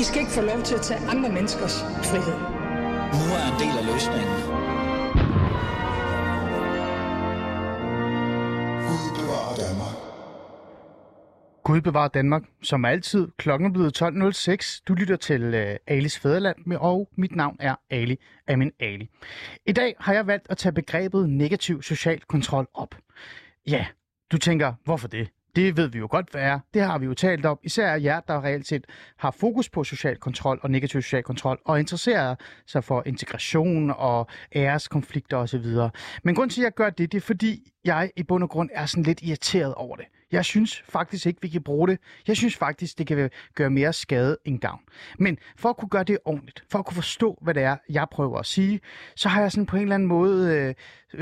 I skal ikke få lov til at tage andre menneskers frihed. Nu er en del af løsningen. Gud bevarer Danmark. Gud bevarer Danmark. Som altid, klokken er blevet 12.06. Du lytter til uh, Alis Fæderland, med, og mit navn er Ali Amin Ali. I dag har jeg valgt at tage begrebet negativ social kontrol op. Ja, du tænker, hvorfor det? Det ved vi jo godt, hvad er. Det har vi jo talt om. Især jer, der reelt set har fokus på social kontrol og negativ social kontrol, og interesserer sig for integration og æreskonflikter osv. Men grund til, at jeg gør det, det er fordi, jeg i bund og grund er sådan lidt irriteret over det. Jeg synes faktisk ikke, vi kan bruge det. Jeg synes faktisk, det kan gøre mere skade end gavn. Men for at kunne gøre det ordentligt, for at kunne forstå, hvad det er, jeg prøver at sige, så har jeg sådan på en eller anden måde øh,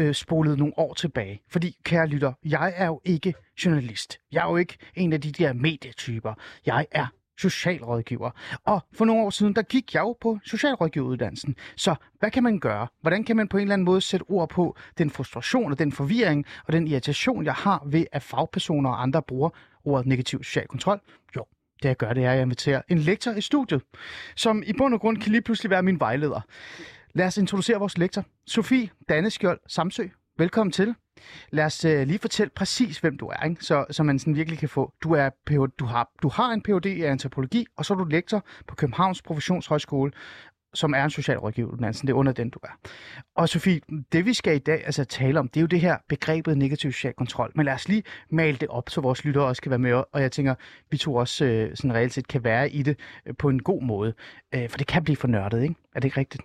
øh, spolet nogle år tilbage. Fordi, kære lytter, jeg er jo ikke journalist. Jeg er jo ikke en af de der medietyper. Jeg er socialrådgiver. Og for nogle år siden, der gik jeg jo på socialrådgiveruddannelsen. Så hvad kan man gøre? Hvordan kan man på en eller anden måde sætte ord på den frustration og den forvirring og den irritation, jeg har ved, at fagpersoner og andre bruger ordet negativ social kontrol? Jo, det jeg gør, det er, at jeg inviterer en lektor i studiet, som i bund og grund kan lige pludselig være min vejleder. Lad os introducere vores lektor. Sofie Danneskjold Samsø. Velkommen til. Lad os øh, lige fortælle præcis, hvem du er, ikke? Så, så man sådan virkelig kan få. Du, er, du, har, du har en Ph.D. i antropologi, og så er du lektor på Københavns Professionshøjskole, som er en socialrådgiver, socialrådgiveruddannelse. Det er under den, du er. Og Sofie, det vi skal i dag altså tale om, det er jo det her begrebet negativ social kontrol. Men lad os lige male det op, så vores lyttere også kan være med. Og jeg tænker, vi to også øh, sådan reelt set kan være i det øh, på en god måde. Øh, for det kan blive for nørdet, ikke? Er det ikke rigtigt?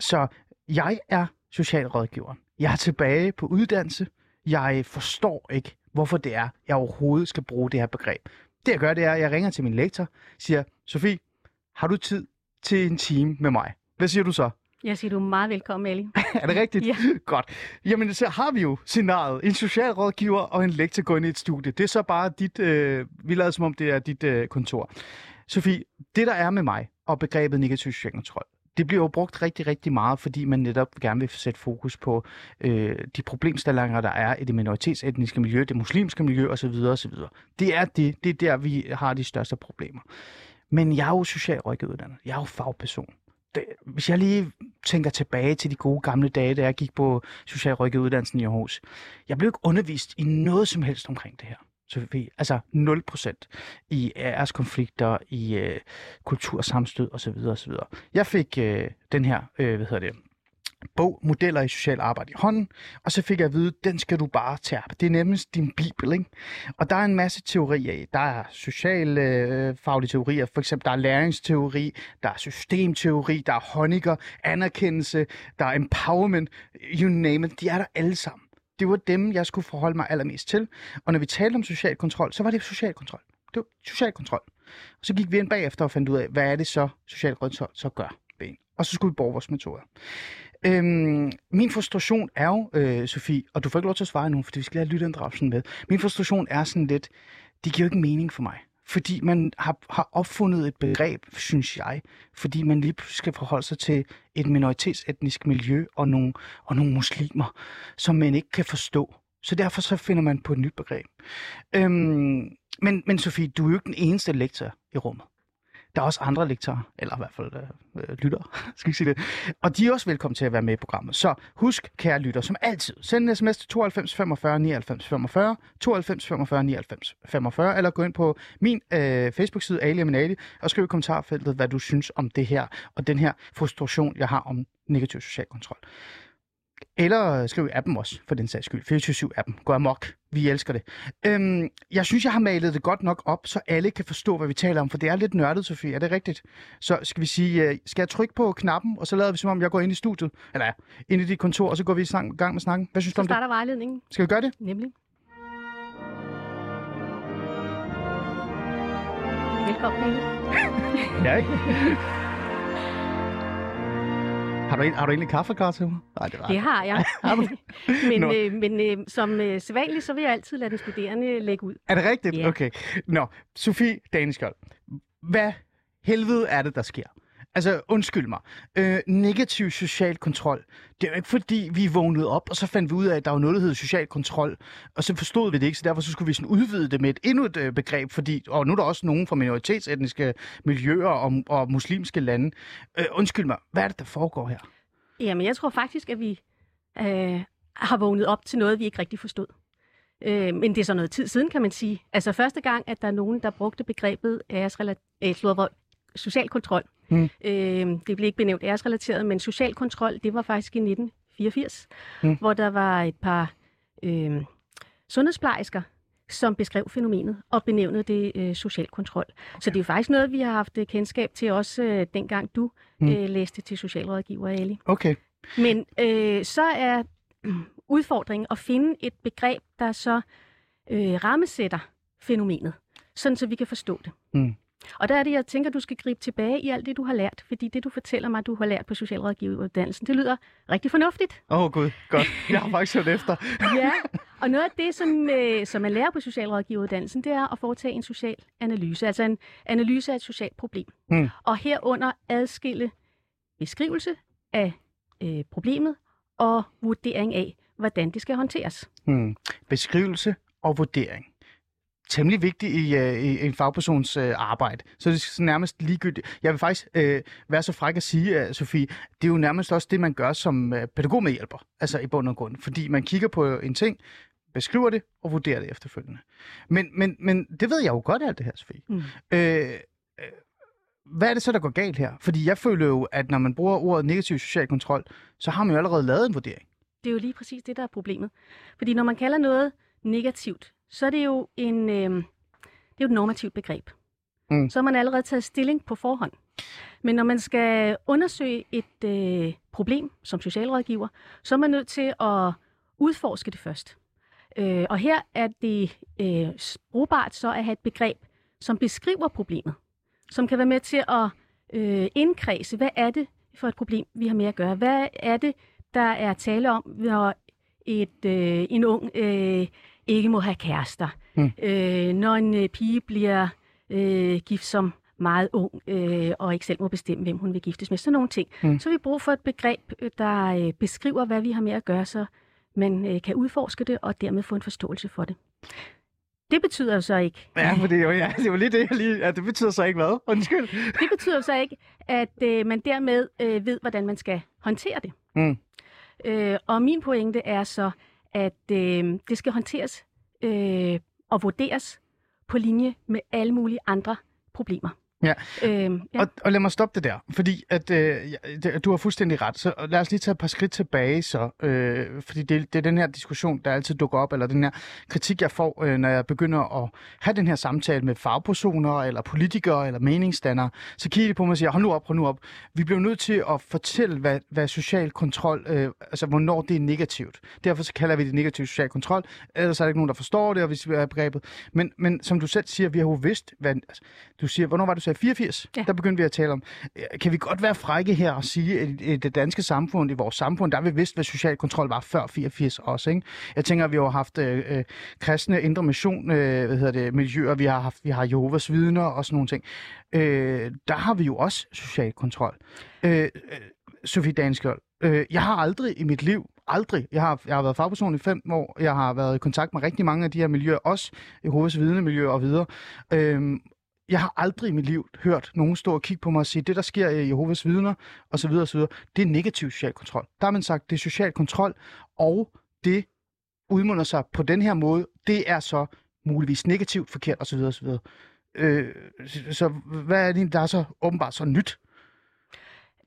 Så jeg er socialrådgiver. Jeg er tilbage på uddannelse. Jeg forstår ikke, hvorfor det er, jeg overhovedet skal bruge det her begreb. Det jeg gør, det er, at jeg ringer til min lektor, siger, Sofie, har du tid til en time med mig? Hvad siger du så? Jeg siger, du er meget velkommen, Ali. er det rigtigt? Ja. Godt. Jamen, så har vi jo scenariet. En socialrådgiver og en lektor går ind i et studie. Det er så bare dit... Øh, vi lader som om, det er dit øh, kontor. Sofie, det der er med mig og begrebet negativ social kontrol, det bliver jo brugt rigtig, rigtig meget, fordi man netop gerne vil sætte fokus på øh, de problemstillinger, der er i det minoritetsetniske miljø, det muslimske miljø osv. osv. Det er det. Det er der, vi har de største problemer. Men jeg er jo socialrådgiver Jeg er jo fagperson. Det, hvis jeg lige tænker tilbage til de gode gamle dage, da jeg gik på socialrådgiveruddannelsen i Aarhus. Jeg blev ikke undervist i noget som helst omkring det her. Sofie. Altså 0% i øh, æreskonflikter, i øh, kultursamstød osv. osv. Jeg fik øh, den her, øh, hvad hedder det, bog, Modeller i Social Arbejde i hånden, og så fik jeg at vide, den skal du bare tage op. Det er nemlig din bibel, ikke? Og der er en masse teorier i. Der er sociale øh, faglige teorier, for eksempel der er læringsteori, der er systemteori, der er honninger, anerkendelse, der er empowerment, you name it, de er der alle sammen det var dem, jeg skulle forholde mig allermest til. Og når vi talte om social kontrol, så var det social kontrol. Det var social kontrol. Og så gik vi ind bagefter og fandt ud af, hvad er det så, social kontrol så gør ved en. Og så skulle vi bruge vores metoder. Øhm, min frustration er jo, øh, Sofie, og du får ikke lov til at svare nu, fordi vi skal have lytteinddragelsen med. Min frustration er sådan lidt, det giver jo ikke mening for mig fordi man har, har opfundet et begreb, synes jeg, fordi man lige skal forholde sig til et minoritetsetnisk miljø og nogle, og nogle muslimer, som man ikke kan forstå. Så derfor så finder man på et nyt begreb. Øhm, men, men Sofie, du er jo ikke den eneste lektor i rummet. Der er også andre lektorer, eller i hvert fald øh, øh lytter, skal vi sige det. Og de er også velkommen til at være med i programmet. Så husk, kære lytter, som altid, send en sms til 92 45 99 45, 92 45 99 45, eller gå ind på min øh, Facebook-side, Ali Aminali, og skriv i kommentarfeltet, hvad du synes om det her, og den her frustration, jeg har om negativ social kontrol. Eller skriv appen også, for den sags skyld. 24-7-appen. Gå amok. Vi elsker det. Øhm, jeg synes, jeg har malet det godt nok op, så alle kan forstå, hvad vi taler om, for det er lidt nørdet, Sofie. Er det rigtigt? Så skal vi sige, uh, skal jeg trykke på knappen, og så lader vi som om, jeg går ind i studiet, eller ja, ind i dit kontor, og så går vi i gang med snakken. Hvad synes du om det? Så starter vejledningen. Skal vi gøre det? Nemlig. Velkommen, ja, ikke? Har du, har du egentlig kaffekar til mig? Nej, det, var det har jeg. men øh, men øh, som øh, sædvanligt, så vil jeg altid lade den studerende lægge ud. Er det rigtigt? Ja. Okay. Nå, Sofie Daneskjold. Hvad helvede er det, der sker? Altså, undskyld mig. Øh, negativ social kontrol. Det er jo ikke fordi, vi vågnede op, og så fandt vi ud af, at der var noget, der hed social kontrol. Og så forstod vi det ikke, så derfor så skulle vi sådan udvide det med et endnu et øh, begreb, fordi, og nu er der også nogen fra minoritetsetniske miljøer og, og muslimske lande. Øh, undskyld mig, hvad er det, der foregår her? Jamen, jeg tror faktisk, at vi øh, har vågnet op til noget, vi ikke rigtig forstod. Øh, men det er så noget tid siden, kan man sige. Altså første gang, at der er nogen, der brugte begrebet æresrelateret, øh, social kontrol. Mm. Øh, det blev ikke benævnt æresrelateret, men social kontrol, det var faktisk i 1984, mm. hvor der var et par øh, sundhedsplejersker, som beskrev fænomenet og benævnede det øh, social kontrol. Okay. Så det er jo faktisk noget, vi har haft øh, kendskab til også øh, dengang du mm. øh, læste til socialrådgiver, Ali. Okay. Men øh, så er udfordringen at finde et begreb, der så øh, rammesætter fænomenet, sådan så vi kan forstå det. Mm. Og der er det, jeg tænker, du skal gribe tilbage i alt det, du har lært, fordi det, du fortæller mig, du har lært på socialrådgiveruddannelsen, det lyder rigtig fornuftigt. Åh oh, gud, godt. Jeg har faktisk hørt efter. ja, og noget af det, som, øh, som man lærer på socialrådgiveruddannelsen, det er at foretage en social analyse, altså en analyse af et socialt problem. Mm. Og herunder adskille beskrivelse af øh, problemet og vurdering af, hvordan det skal håndteres. Hmm. Beskrivelse og vurdering. Temmelig vigtigt i, uh, i en fagpersons uh, arbejde. Så det er nærmest ligegyldigt. Jeg vil faktisk uh, være så fræk at sige, uh, Sofie, det er jo nærmest også det, man gør som uh, pædagogmedhjælper. Altså i bund og grund. Fordi man kigger på en ting, beskriver det og vurderer det efterfølgende. Men, men, men det ved jeg jo godt alt det her, Sofie. Mm. Uh, hvad er det så, der går galt her? Fordi jeg føler jo, at når man bruger ordet negativ social kontrol, så har man jo allerede lavet en vurdering. Det er jo lige præcis det, der er problemet. Fordi når man kalder noget negativt, så er det jo, en, øh, det er jo et normativt begreb. Mm. Så har man allerede taget stilling på forhånd. Men når man skal undersøge et øh, problem som socialrådgiver, så er man nødt til at udforske det først. Øh, og her er det øh, brugbart så at have et begreb, som beskriver problemet som kan være med til at øh, indkredse, hvad er det for et problem, vi har med at gøre? Hvad er det, der er tale om, når et, øh, en ung øh, ikke må have kærester? Mm. Øh, når en øh, pige bliver øh, gift som meget ung, øh, og ikke selv må bestemme, hvem hun vil giftes med. Sådan nogle ting. Mm. Så vi brug for et begreb, øh, der øh, beskriver, hvad vi har med at gøre, så man øh, kan udforske det, og dermed få en forståelse for det. Det betyder jo så ikke... Ja, for det er jo, ja, det er jo lige det, jeg lige... Ja, det betyder så ikke hvad? Undskyld. Det betyder så ikke, at øh, man dermed øh, ved, hvordan man skal håndtere det. Mm. Øh, og min pointe er så, at øh, det skal håndteres øh, og vurderes på linje med alle mulige andre problemer. Ja, øhm, ja. Og, og lad mig stoppe det der, fordi at øh, du har fuldstændig ret. Så lad os lige tage et par skridt tilbage så, øh, fordi det, det er den her diskussion, der altid dukker op, eller den her kritik, jeg får, øh, når jeg begynder at have den her samtale med fagpersoner, eller politikere, eller meningsdannere, så kigger de på mig og siger, hold nu op, hold nu op. Vi bliver nødt til at fortælle, hvad, hvad social kontrol, øh, altså hvornår det er negativt. Derfor så kalder vi det negativ social kontrol, ellers er der ikke nogen, der forstår det, og hvis vi er begrebet. Men, men som du selv siger, vi har jo vidst, hvad, altså, du siger, hvornår var sagde 84, ja. der begyndte vi at tale om, øh, kan vi godt være frække her og sige, at i det danske samfund, i vores samfund, der har vi vidst, hvad social kontrol var før 84 også. Ikke? Jeg tænker, at vi har haft øh, øh, kristne indre mission, øh, hvad hedder det, miljøer, vi har haft, vi har Jehovas vidner og sådan nogle ting. Øh, der har vi jo også social kontrol. Øh, øh, Sofie Danskjold, øh, jeg har aldrig i mit liv aldrig. Jeg har, jeg har været fagperson i fem år. Jeg har været i kontakt med rigtig mange af de her miljøer, også Jehovas vidnemiljøer og videre. Øhm, jeg har aldrig i mit liv hørt nogen stå og kigge på mig og sige, det der sker i Jehovas vidner, osv., osv., det er negativ social kontrol. Der har man sagt, det er social kontrol, og det udmunder sig på den her måde, det er så muligvis negativt, forkert osv. osv. Øh, så hvad er det, der er så åbenbart så nyt?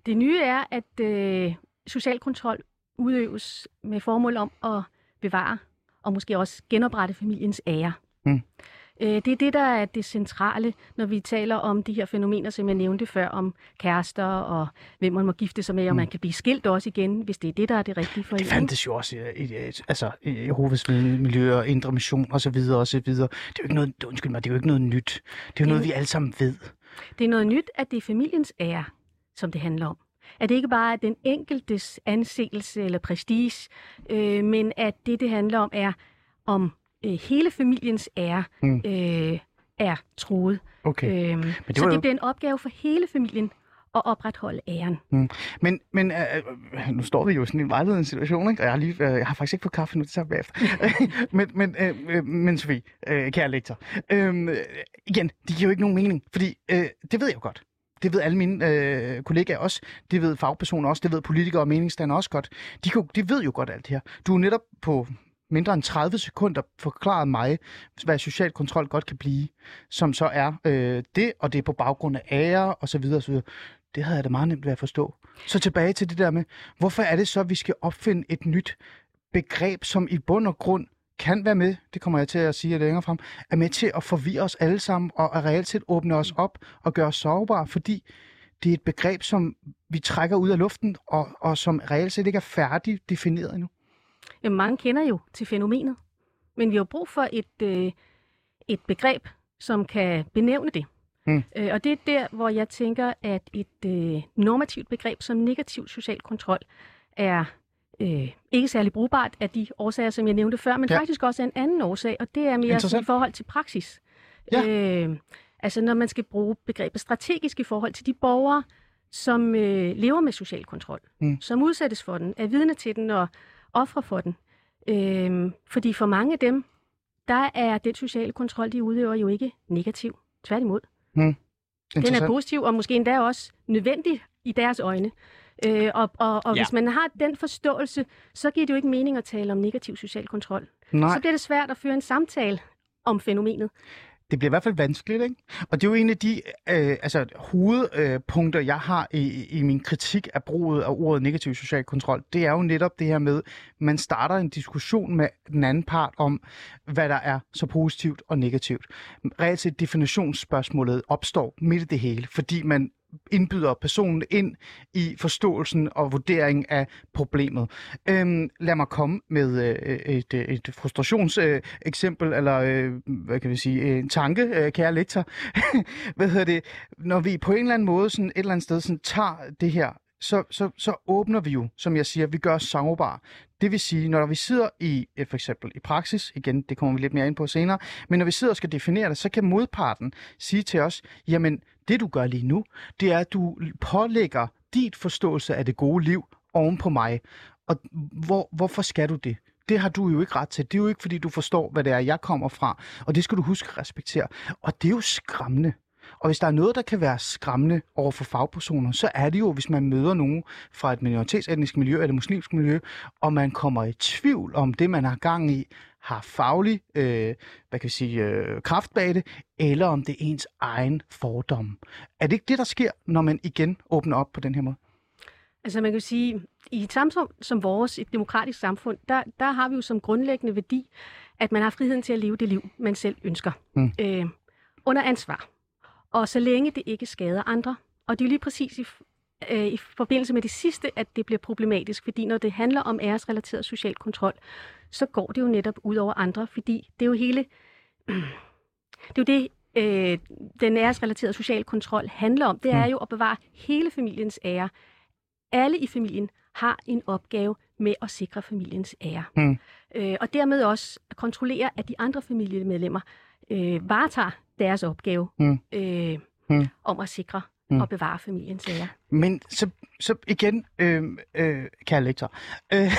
Det nye er, at øh, social kontrol udøves med formål om at bevare og måske også genoprette familiens ære. Mm. Øh, det er det, der er det centrale, når vi taler om de her fænomener, som jeg nævnte før, om kærester og hvem man må gifte sig med, og mm. man kan blive skilt også igen, hvis det er det, der er det rigtige for en. Det fandtes jo også i, i, altså, i Jehovas miljø og indre mission osv. osv. Det er jo ikke noget, undskyld mig, det er jo ikke noget nyt. Det er jo noget, vi alle sammen ved. Det er noget nyt, at det er familiens ære, som det handler om. At det ikke bare er den enkeltes anseelse eller prestige, øh, men at det, det handler om, er om øh, hele familiens ære mm. øh, er troet. Okay. Øhm, Men det så det jo... bliver en opgave for hele familien at opretholde æren. Mm. Men, men øh, øh, nu står vi jo sådan i en vejledende situation, ikke? og jeg har, lige, øh, jeg har faktisk ikke fået kaffe nu, det tager vi bagefter. men, men, øh, øh, men Sofie, øh, kære lektor, øh, igen, det giver jo ikke nogen mening, fordi øh, det ved jeg jo godt. Det ved alle mine øh, kollegaer også. Det ved fagpersoner også. Det ved politikere og meningsstandere også godt. De, kan, de ved jo godt alt det her. Du er netop på mindre end 30 sekunder forklaret mig, hvad social kontrol godt kan blive, som så er øh, det, og det er på baggrund af ære og så videre så. Det havde jeg da meget nemt ved at forstå. Så tilbage til det der med, hvorfor er det så, at vi skal opfinde et nyt begreb, som i bund og grund kan være med, det kommer jeg til at sige længere frem, er med til at forvirre os alle sammen og at reelt set åbne os op og gøre os sårbare, fordi det er et begreb, som vi trækker ud af luften, og, og som reelt set ikke er færdigt defineret endnu. Jamen, mange kender jo til fænomenet, men vi har brug for et, øh, et begreb, som kan benævne det. Mm. Øh, og det er der, hvor jeg tænker, at et øh, normativt begreb som negativ social kontrol er øh, ikke særlig brugbart af de årsager, som jeg nævnte før, men ja. faktisk også en anden årsag, og det er mere i forhold til praksis. Ja. Øh, altså når man skal bruge begrebet strategisk i forhold til de borgere, som øh, lever med social kontrol, mm. som udsættes for den, er vidne til den og ofre for den. Øh, fordi for mange af dem, der er den sociale kontrol, de udøver jo ikke negativ. Tværtimod. Mm. Den er positiv, og måske endda også nødvendig i deres øjne. Øh, og og, og ja. hvis man har den forståelse, så giver det jo ikke mening at tale om negativ social kontrol. Nej. Så bliver det svært at føre en samtale om fænomenet det bliver i hvert fald vanskeligt, ikke? Og det er jo en af de øh, altså, hovedpunkter, øh, jeg har i, i min kritik af bruget af ordet negativ social kontrol. Det er jo netop det her med, man starter en diskussion med den anden part om, hvad der er så positivt og negativt. Reelt set definitionsspørgsmålet opstår midt i det hele, fordi man indbyder personen ind i forståelsen og vurdering af problemet. Øhm, lad mig komme med øh, et, øh, et frustrationseksempel, øh, eller øh, hvad kan vi sige, en tanke, øh, kære lektor. hvad hedder det? Når vi på en eller anden måde sådan et eller andet sted sådan, tager det her så, så, så åbner vi jo, som jeg siger, vi gør os sårbare. Det vil sige, når vi sidder i øh, for eksempel i praksis, igen, det kommer vi lidt mere ind på senere, men når vi sidder og skal definere det, så kan modparten sige til os, jamen det du gør lige nu, det er, at du pålægger dit forståelse af det gode liv oven på mig. Og hvor, hvorfor skal du det? Det har du jo ikke ret til. Det er jo ikke, fordi du forstår, hvad det er, jeg kommer fra. Og det skal du huske at respektere. Og det er jo skræmmende. Og hvis der er noget, der kan være skræmmende over for fagpersoner, så er det jo, hvis man møder nogen fra et minoritetsetnisk miljø eller muslimsk miljø, og man kommer i tvivl om det, man har gang i, har faglig øh, hvad kan vi sige, øh, kraft bag det, eller om det er ens egen fordom. Er det ikke det, der sker, når man igen åbner op på den her måde? Altså man kan sige, i et samfund som vores, et demokratisk samfund, der, der har vi jo som grundlæggende værdi, at man har friheden til at leve det liv, man selv ønsker. Mm. Øh, under ansvar. Og så længe det ikke skader andre. Og det er jo lige præcis i, øh, i forbindelse med det sidste, at det bliver problematisk, fordi når det handler om æresrelateret social kontrol, så går det jo netop ud over andre, fordi det er jo hele... Det er jo det, øh, den æresrelaterede social kontrol handler om. Det er mm. jo at bevare hele familiens ære. Alle i familien har en opgave med at sikre familiens ære. Mm. Øh, og dermed også kontrollere, at de andre familiemedlemmer øh, varetager deres opgave mm. Øh, mm. om at sikre mm. og bevare familiens ære. Men så, så igen, øh, øh, kære lektor, øh,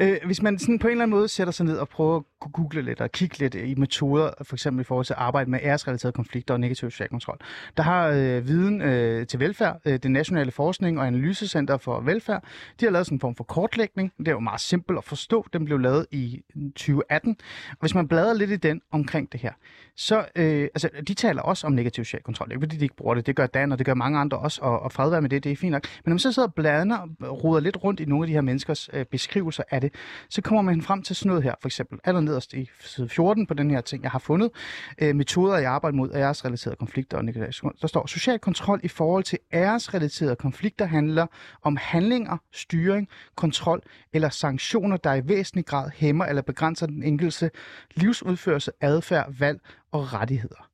øh, hvis man sådan på en eller anden måde sætter sig ned og prøver at google lidt og kigge lidt i metoder, for eksempel i forhold til at arbejde med æresrelaterede konflikter og negativ social kontrol, der har øh, viden øh, til velfærd, øh, det Nationale Forskning og Analysecenter for Velfærd, de har lavet sådan en form for kortlægning. Det er jo meget simpelt at forstå. Den blev lavet i 2018. Og hvis man bladrer lidt i den omkring det her, så øh, altså, de taler også om negativ social kontrol. Det er ikke fordi, de ikke bruger det. Det gør Dan, og det gør mange andre også, og, og fred med det, det er fint nok. Men når man så sidder og blander og ruder lidt rundt i nogle af de her menneskers øh, beskrivelser af det, så kommer man frem til sådan noget her, for eksempel allernederst i side 14 på den her ting, jeg har fundet, øh, metoder i arbejde mod æresrelaterede konflikter og negativ Der står, social kontrol i forhold til æresrelaterede konflikter handler om handlinger, styring, kontrol eller sanktioner, der i væsentlig grad hæmmer eller begrænser den enkelte livsudførelse, adfærd, valg og rettigheder.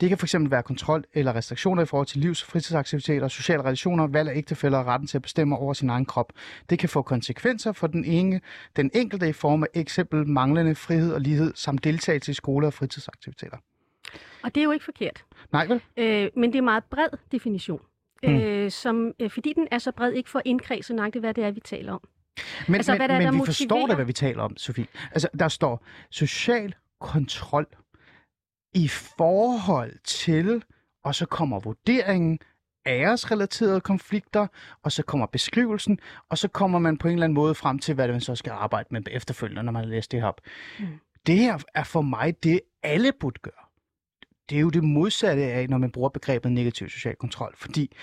Det kan fx være kontrol eller restriktioner i forhold til livs- og fritidsaktiviteter, sociale relationer, valg af ægtefælder og retten til at bestemme over sin egen krop. Det kan få konsekvenser for den, ene, den enkelte i form af eksempel manglende frihed og lighed samt deltagelse i skole- og fritidsaktiviteter. Og det er jo ikke forkert. Nej vel? Øh, men det er en meget bred definition. mm. øh, som, øh, fordi den er så bred, ikke får indkredset nøjagtigt, hvad det er, vi taler om. Men, altså, men, hvad der, men der vi motiverer... forstår da, hvad vi taler om, Sofie. Altså, der står social kontrol i forhold til, og så kommer vurderingen, æresrelaterede konflikter, og så kommer beskrivelsen, og så kommer man på en eller anden måde frem til, hvad man så skal arbejde med efterfølgende, når man har læst det her op. Mm. Det her er for mig det, alle burde gøre. Det er jo det modsatte af, når man bruger begrebet negativ social kontrol, fordi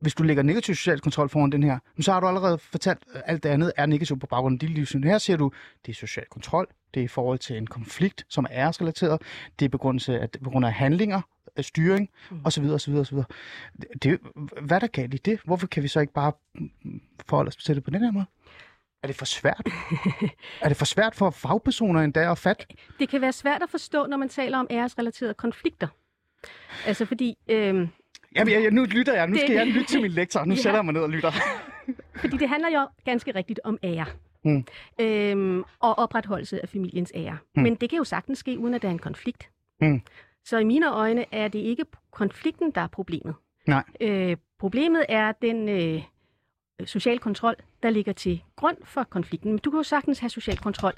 hvis du lægger negativ social kontrol foran den her, så har du allerede fortalt, at alt det andet er negativt på baggrund af dit livssyn. Her ser du, det er social kontrol, det er i forhold til en konflikt, som er æresrelateret, det er på grund af, på grund af handlinger, af styring, mm. osv. osv., osv. Det, hvad er der galt i det? Hvorfor kan vi så ikke bare forholde os til det på den her måde? Er det for svært? er det for svært for fagpersoner endda at fatte? Det kan være svært at forstå, når man taler om æresrelaterede konflikter. Altså fordi... Øh, Ja, ja, nu lytter jeg. Nu skal det... jeg lytte til min lektor. Nu ja. sætter jeg mig ned og lytter. Fordi det handler jo ganske rigtigt om ære. Mm. Øhm, og opretholdelse af familiens ære. Mm. Men det kan jo sagtens ske, uden at der er en konflikt. Mm. Så i mine øjne er det ikke konflikten, der er problemet. Nej. Øh, problemet er den øh, social kontrol, der ligger til grund for konflikten. Men du kan jo sagtens have social kontrol,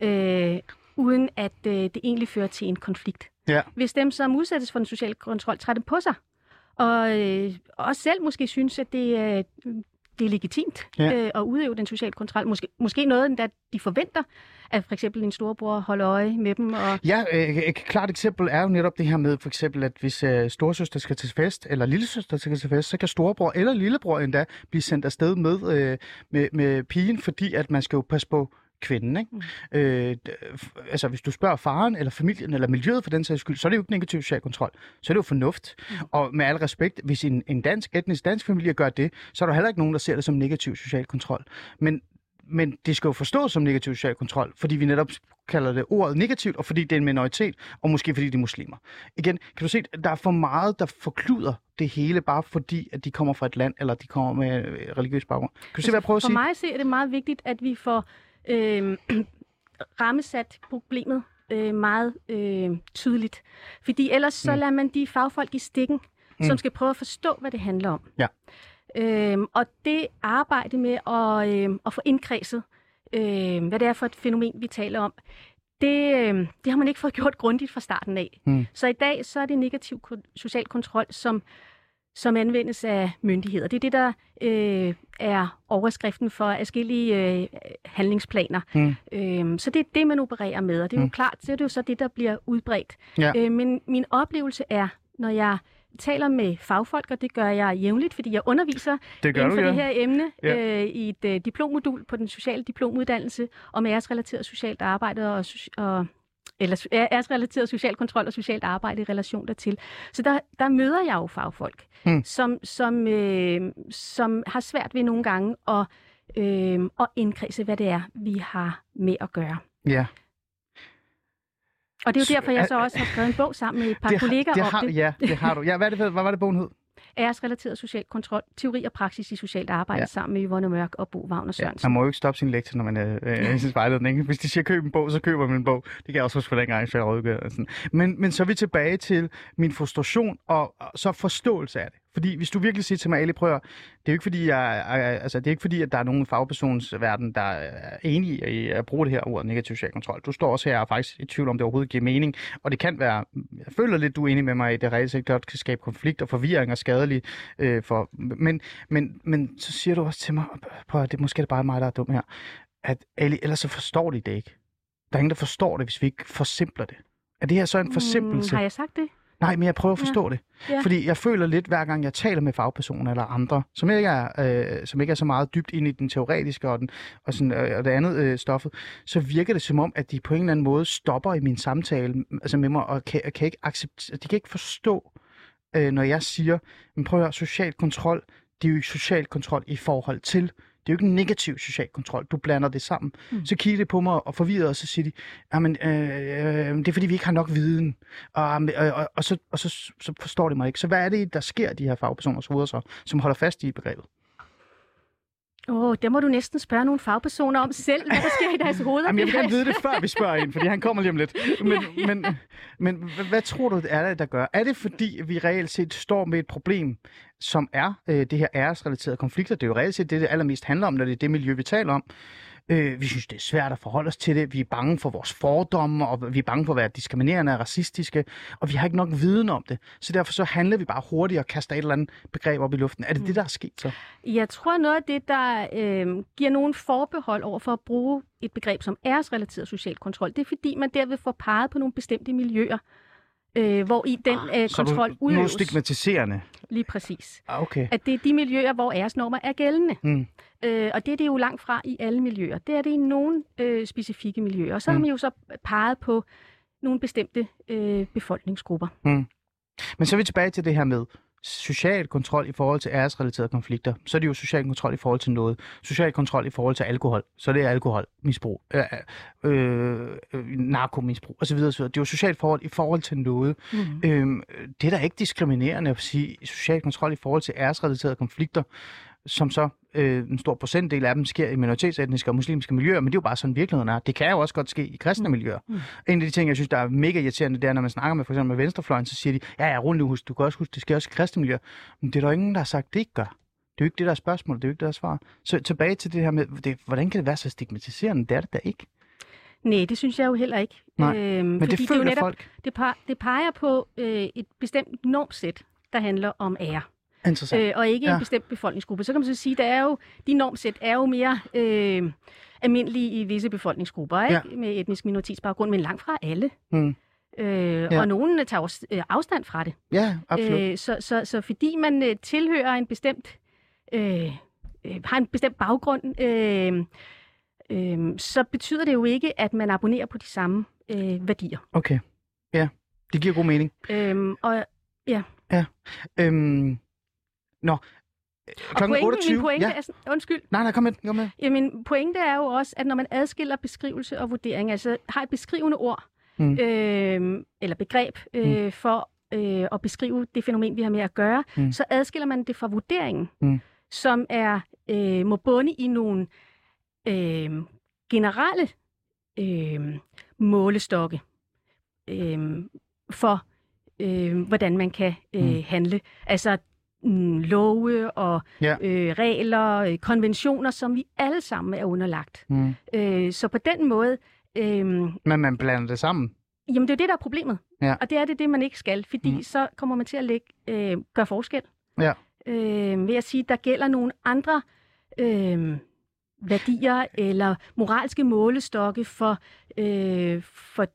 øh, uden at øh, det egentlig fører til en konflikt. Ja. Hvis dem, som udsættes for den sociale kontrol, tager det på sig, og øh, også selv måske synes, at det, øh, det er legitimt ja. øh, at udøve den sociale kontrol. Måske, måske noget, der de forventer, at for eksempel en storebror holder øje med dem. Og... Ja, øh, et klart eksempel er jo netop det her med, for eksempel, at hvis øh, storesøster skal til fest, eller lillesøster skal til fest, så kan storebror eller lillebror endda blive sendt afsted med, øh, med, med pigen, fordi at man skal jo passe på kvinden. Ikke? Mm. Øh, altså, hvis du spørger faren, eller familien, eller miljøet for den sags skyld, så er det jo ikke negativ social kontrol. Så er det jo fornuft. Mm. Og med al respekt, hvis en, en dansk, etnisk dansk familie gør det, så er der heller ikke nogen, der ser det som negativ social kontrol. Men men det skal jo forstås som negativ social kontrol, fordi vi netop kalder det ordet negativt, og fordi det er en minoritet, og måske fordi de er muslimer. Igen, kan du se, at der er for meget, der forkluder det hele, bare fordi, at de kommer fra et land, eller de kommer med religiøs baggrund. Kan du se, hvad jeg prøver at sige? For mig ser det meget vigtigt, at vi får øh, rammesat problemet øh, meget øh, tydeligt. Fordi ellers så mm. lader man de fagfolk i stikken, mm. som skal prøve at forstå, hvad det handler om. Ja. Øhm, og det arbejde med at, øh, at få indkredset, øh, hvad det er for et fænomen, vi taler om, det, øh, det har man ikke fået gjort grundigt fra starten af. Mm. Så i dag så er det negativ social kontrol, som som anvendes af myndigheder. Det er det, der øh, er overskriften for forskellige øh, handlingsplaner. Mm. Øhm, så det er det, man opererer med, og det er jo mm. klart, så er det jo så det, der bliver udbredt. Ja. Øh, men min oplevelse er, når jeg taler med fagfolk, og det gør jeg jævnligt, fordi jeg underviser det inden for du, ja. det her emne ja. øh, i et øh, diplomodul på den sociale diplomuddannelse om æresrelateret socialt arbejde og, og eller æresrelateret social kontrol og socialt arbejde i relation dertil. Så der, der møder jeg jo fagfolk, mm. som, som, øh, som har svært ved nogle gange at, øh, at indkredse, hvad det er, vi har med at gøre. Ja. Og det er jo derfor, jeg så også har skrevet en bog sammen med et par det kolleger det har, om det. Ja, det har du. Ja, hvad, er det, hvad var det, bogen hed? Æresrelateret social kontrol, teori og praksis i socialt arbejde ja. sammen med Yvonne Mørk og Bo Wagner Sørensen. Ja, man må jo ikke stoppe sin lektie, når man er øh, i sin vejledning. Hvis de siger, køb en bog, så køber man en bog. Det kan jeg også huske for dengang, jeg rådgør. Men, men så er vi tilbage til min frustration og, og så forståelse af det. Fordi hvis du virkelig siger til mig, Ali, prøv det er jo ikke fordi, jeg, altså, det er ikke fordi, at der er nogen fagpersonsverden, der er enige i at bruge det her ord negativ social kontrol. Du står også her og er faktisk i tvivl om, det overhovedet giver mening. Og det kan være, jeg føler lidt, du er enig med mig i, det reelt set godt kan skabe konflikt og forvirring og skadelig. Øh, for, men, men, men så siger du også til mig, prøv at det måske er det bare mig, der er dum her, at Ali, ellers så forstår de det ikke. Der er ingen, der forstår det, hvis vi ikke forsimpler det. Er det her så en forsimpelse? Mm, har jeg sagt det? Nej, men jeg prøver at forstå ja. det. Ja. Fordi jeg føler lidt, hver gang jeg taler med fagpersoner eller andre, som ikke er, øh, som ikke er så meget dybt ind i den teoretiske og, den, og, sådan, øh, og det andet øh, stoffet, så virker det som om, at de på en eller anden måde stopper i min samtale altså med mig, og kan, kan ikke acceptere, de kan ikke forstå, øh, når jeg siger, men prøv at høre, social kontrol, det er jo ikke social kontrol i forhold til, det er jo ikke en negativ social kontrol. Du blander det sammen. Mm. Så kigger de på mig og forvirrer, og så siger de, jamen, øh, øh, det er fordi, vi ikke har nok viden. Og, og, og, og, så, og så, så forstår de mig ikke. Så hvad er det, der sker de her fagpersoners hoveder så, som holder fast i begrebet? Åh, oh, der må du næsten spørge nogle fagpersoner om selv, hvad der sker i deres hoveder. Jamen, jeg vil gerne vide det, før vi spørger ind, fordi han kommer lige om lidt. Men, ja. men, men hvad, tror du, er det, der gør? Er det, fordi vi reelt set står med et problem, som er øh, det her æresrelaterede konflikter? Det er jo reelt set det, det allermest handler om, når det er det miljø, vi taler om. Øh, vi synes, det er svært at forholde os til det. Vi er bange for vores fordomme, og vi er bange for at være diskriminerende og racistiske, og vi har ikke nok viden om det. Så derfor så handler vi bare hurtigt og kaster et eller andet begreb op i luften. Er det mm. det, der er sket så? Jeg tror, noget af det, der øh, giver nogen forbehold over for at bruge et begreb som æresrelateret social kontrol, det er fordi, man derved får peget på nogle bestemte miljøer, øh, hvor i den ah, øh, kontrol du, udøves. Noget stigmatiserende? Lige præcis. Ah, okay. At det er de miljøer, hvor æresnormer er gældende. Mm. Øh, og det er det jo langt fra i alle miljøer. Det er det i nogle øh, specifikke miljøer. Og så mm. har man jo så peget på nogle bestemte øh, befolkningsgrupper. Mm. Men så er vi tilbage til det her med social kontrol i forhold til æresrelaterede konflikter, så er det jo social kontrol i forhold til noget. Social kontrol i forhold til alkohol, så er det alkoholmisbrug, øh, øh, øh, narkomisbrug osv. osv. Det er jo socialt forhold i forhold til noget. Mm. Øh, det er da ikke diskriminerende at sige social kontrol i forhold til æresrelaterede konflikter som så øh, en stor procentdel af dem sker i minoritetsetniske og muslimske miljøer, men det er jo bare sådan virkeligheden er. Det kan jo også godt ske i kristne mm. miljøer. Mm. En af de ting, jeg synes, der er mega irriterende, det er, når man snakker med for eksempel med venstrefløjen, så siger de, ja, ja, rundt husk, du kan også huske, det sker også i kristne miljøer. Men det er der ingen, der har sagt, det ikke gør. Det er jo ikke det, der er spørgsmål, det er jo ikke det, der er svar. Så tilbage til det her med, det, hvordan kan det være så stigmatiserende? Det er det da ikke. Nej, det synes jeg jo heller ikke. Nej, øhm, men det føler det netop, folk. Det peger på øh, et bestemt normsæt, der handler om ære. Øh, og ikke ja. en bestemt befolkningsgruppe. Så kan man så sige, at er jo, de normsæt er jo mere øh, almindelige i visse befolkningsgrupper, ikke? Ja. med etnisk minoritetsbaggrund, men langt fra alle. Mm. Øh, ja. Og nogen tager også øh, afstand fra det. Ja, absolut. Øh, så, så, så fordi man øh, tilhører en bestemt, øh, øh, har en bestemt baggrund, øh, øh, så betyder det jo ikke, at man abonnerer på de samme øh, værdier. Okay, ja, det giver god mening. Øh, og ja. Ja. Øhm, Nå, Klokken pointe, 28. Min pointe ja. er sådan, undskyld. Nej, nej, kom med. Kom med. Ja, min pointe er jo også, at når man adskiller beskrivelse og vurdering, altså har et beskrivende ord, mm. øh, eller begreb, øh, mm. for øh, at beskrive det fænomen, vi har med at gøre, mm. så adskiller man det fra vurderingen, mm. som er øh, må bunde i nogle øh, generelle øh, målestokke øh, for, øh, hvordan man kan øh, mm. handle. Altså mm, love og ja. øh, regler, øh, konventioner, som vi alle sammen er underlagt. Mm. Øh, så på den måde... Øh, Men man blander det sammen? Jamen, det er det, der er problemet. Ja. Og det er det, det, man ikke skal, fordi mm. så kommer man til at lægge, øh, gøre forskel. Ja. Øh, ved at sige, der gælder nogle andre øh, værdier eller moralske målestokke for, øh, for,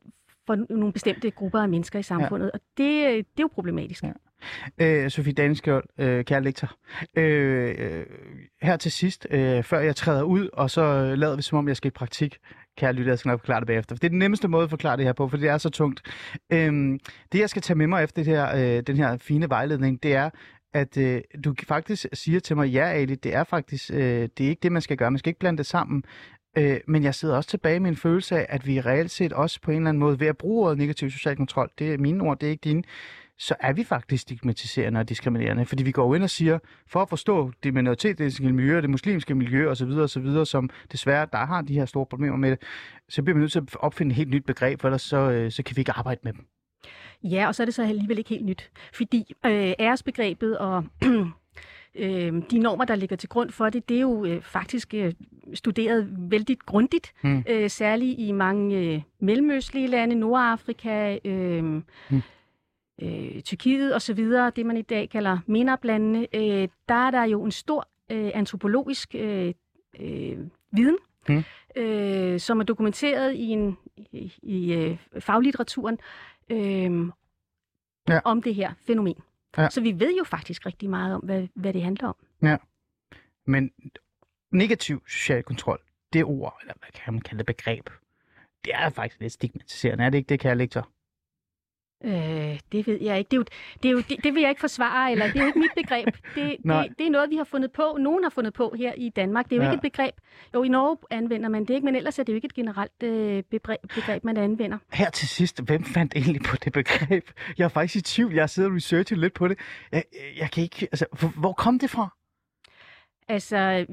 for nogle bestemte grupper af mennesker i samfundet. Ja. Og det, det er jo problematisk. Ja. Øh, Sofie Daniskjold, øh, kære lektor. Øh, øh, her til sidst, øh, før jeg træder ud, og så øh, lader vi som om, jeg skal i praktik, kære lytter, jeg skal nok forklare det bagefter. For det er den nemmeste måde at forklare det her på, for det er så tungt. Øh, det, jeg skal tage med mig efter det her, øh, den her fine vejledning, det er, at øh, du faktisk siger til mig, ja Ali, det er faktisk, øh, det er ikke det, man skal gøre. Man skal ikke blande det sammen. Øh, men jeg sidder også tilbage med en følelse af, at vi reelt set også på en eller anden måde ved at bruge ordet negativ social kontrol, det er mine ord, det er ikke dine, så er vi faktisk stigmatiserende og diskriminerende. Fordi vi går ind og siger, for at forstå det minoritetiske miljø, det muslimske miljø osv., osv., som desværre, der har de her store problemer med det, så bliver vi nødt til at opfinde et helt nyt begreb, for ellers så, øh, så kan vi ikke arbejde med dem. Ja, og så er det så alligevel ikke helt nyt. Fordi øh, æresbegrebet og øh, de normer, der ligger til grund for det, det er jo øh, faktisk øh, studeret vældig grundigt, mm. øh, særligt i mange øh, mellemøstlige lande, Nordafrika, øh, mm øh, Tyrkiet og så videre, det man i dag kalder MENAP-landene, øh, der er der jo en stor øh, antropologisk øh, øh, viden, mm. øh, som er dokumenteret i, en, i, i øh, faglitteraturen øh, ja. om det her fænomen. Ja. Så vi ved jo faktisk rigtig meget om, hvad, hvad det handler om. Ja. Men negativ social kontrol, det ord, eller hvad kan man kalde det begreb, det er faktisk lidt stigmatiserende, er det ikke det, kære lektor? Øh, det ved jeg ikke. Det, er jo, det, er jo, det, det vil jeg ikke forsvare, eller det er jo ikke mit begreb. Det, det, det er noget, vi har fundet på. Nogen har fundet på her i Danmark. Det er jo ja. ikke et begreb. Jo, i Norge anvender man det ikke, men ellers er det jo ikke et generelt øh, begreb, begreb, man anvender. Her til sidst, hvem fandt egentlig på det begreb? Jeg er faktisk i tvivl. Jeg har siddet og researchet lidt på det. Jeg, jeg kan ikke... Altså, hvor kom det fra? Altså,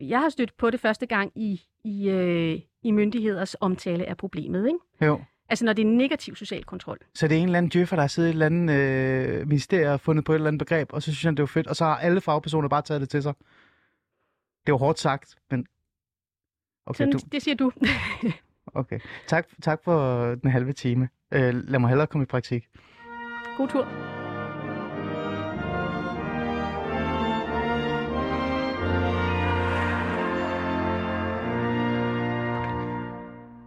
jeg har stødt på det første gang i, i, øh, i myndigheders omtale af problemet, ikke? Jo. Altså, når det er negativ social kontrol. Så det er en eller anden djøffer, der har siddet i et eller andet øh, ministerie og fundet på et eller andet begreb, og så synes han, det var fedt, og så har alle fagpersoner bare taget det til sig. Det var hårdt sagt, men... Okay, Sådan, du, Det siger du. okay. Tak, tak for den halve time. Øh, lad mig hellere komme i praktik. God tur.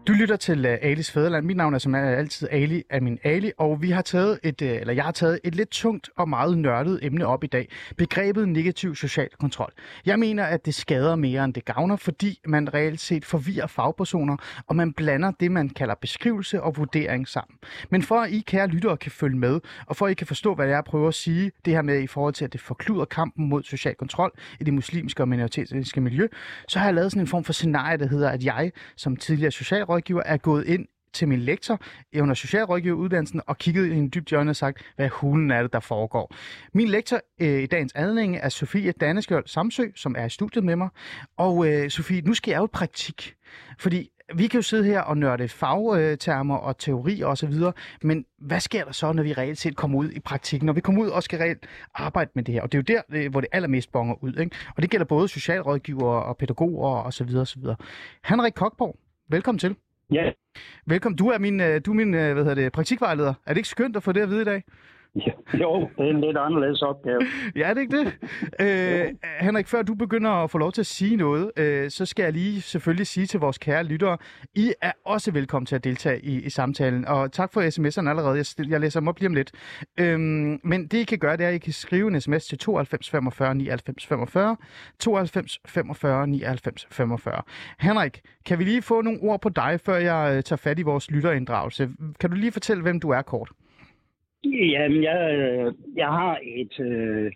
Du lytter til uh, Alis Fæderland. Mit navn er som altid Ali af min Ali, og vi har taget et, uh, eller jeg har taget et lidt tungt og meget nørdet emne op i dag. Begrebet negativ social kontrol. Jeg mener, at det skader mere end det gavner, fordi man reelt set forvirrer fagpersoner, og man blander det, man kalder beskrivelse og vurdering sammen. Men for at I kære lyttere kan følge med, og for at I kan forstå, hvad jeg prøver at sige, det her med i forhold til, at det forkluder kampen mod social kontrol i det muslimske og minoritetiske miljø, så har jeg lavet sådan en form for scenarie, der hedder, at jeg som tidligere socialrådgiver er gået ind til min lektor under socialrådgiveruddannelsen og kigget i en dybt hjørne og sagt, hvad hulen er det, der foregår. Min lektor øh, i dagens anledning er Sofie Danneskjold Samsø, som er i studiet med mig. Og øh, Sofie, nu skal jeg jo i praktik, fordi vi kan jo sidde her og nørde fagtermer øh, og teori og så videre, men hvad sker der så, når vi reelt set kommer ud i praktikken? Når vi kommer ud og skal reelt arbejde med det her, og det er jo der, hvor det allermest bonger ud, ikke? Og det gælder både socialrådgivere og pædagoger og så videre og så videre. Henrik Kokborg, velkommen til. Ja, Velkommen. Du er min, øh, du er min øh, hvad hedder det, praktikvejleder. Er det ikke skønt at få det at vide i dag? jo, det er en lidt anderledes opgave. Ja, er det ikke det? Øh, Henrik, før du begynder at få lov til at sige noget, øh, så skal jeg lige selvfølgelig sige til vores kære lyttere, I er også velkommen til at deltage i, i samtalen. Og tak for sms'erne allerede. Jeg, jeg læser dem op lige om lidt. Øhm, men det I kan gøre, det er, at I kan skrive en sms til 92 45 99 45. 92 45 99 45. Henrik, kan vi lige få nogle ord på dig, før jeg øh, tager fat i vores lytterinddragelse? Kan du lige fortælle, hvem du er kort? Jamen, jeg, øh, jeg har et, øh,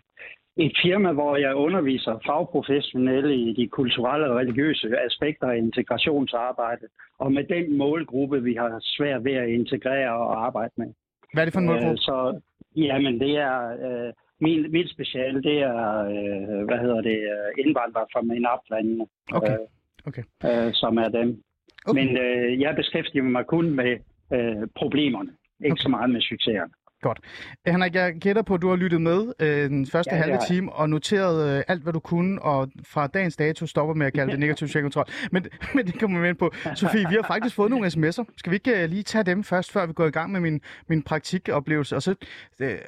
et firma, hvor jeg underviser fagprofessionelle i de kulturelle og religiøse aspekter af integrationsarbejde, og med den målgruppe, vi har svært ved at integrere og arbejde med. Hvad er det for en målgruppe? Øh, så, jamen, det er... Øh, min, mit speciale, det er, øh, hvad hedder det, øh, indvandrere fra MENAP-landene, Okay. øh, Okay. øh, som er dem. Okay. Men øh, jeg beskæftiger mig kun med øh, problemerne, ikke Okay. så meget med succeserne. Godt. Henrik, jeg gætter på, at du har lyttet med øh, den første Ja, halve time og noteret øh, alt, hvad du kunne, og fra dagens dato stopper med at kalde det negativ social kontrol. Men, men det kommer vi ind på. Sofie, vi har faktisk fået nogle sms'er. Skal vi ikke øh, lige tage dem først, før vi går i gang med min, min praktikoplevelse? Og så øh,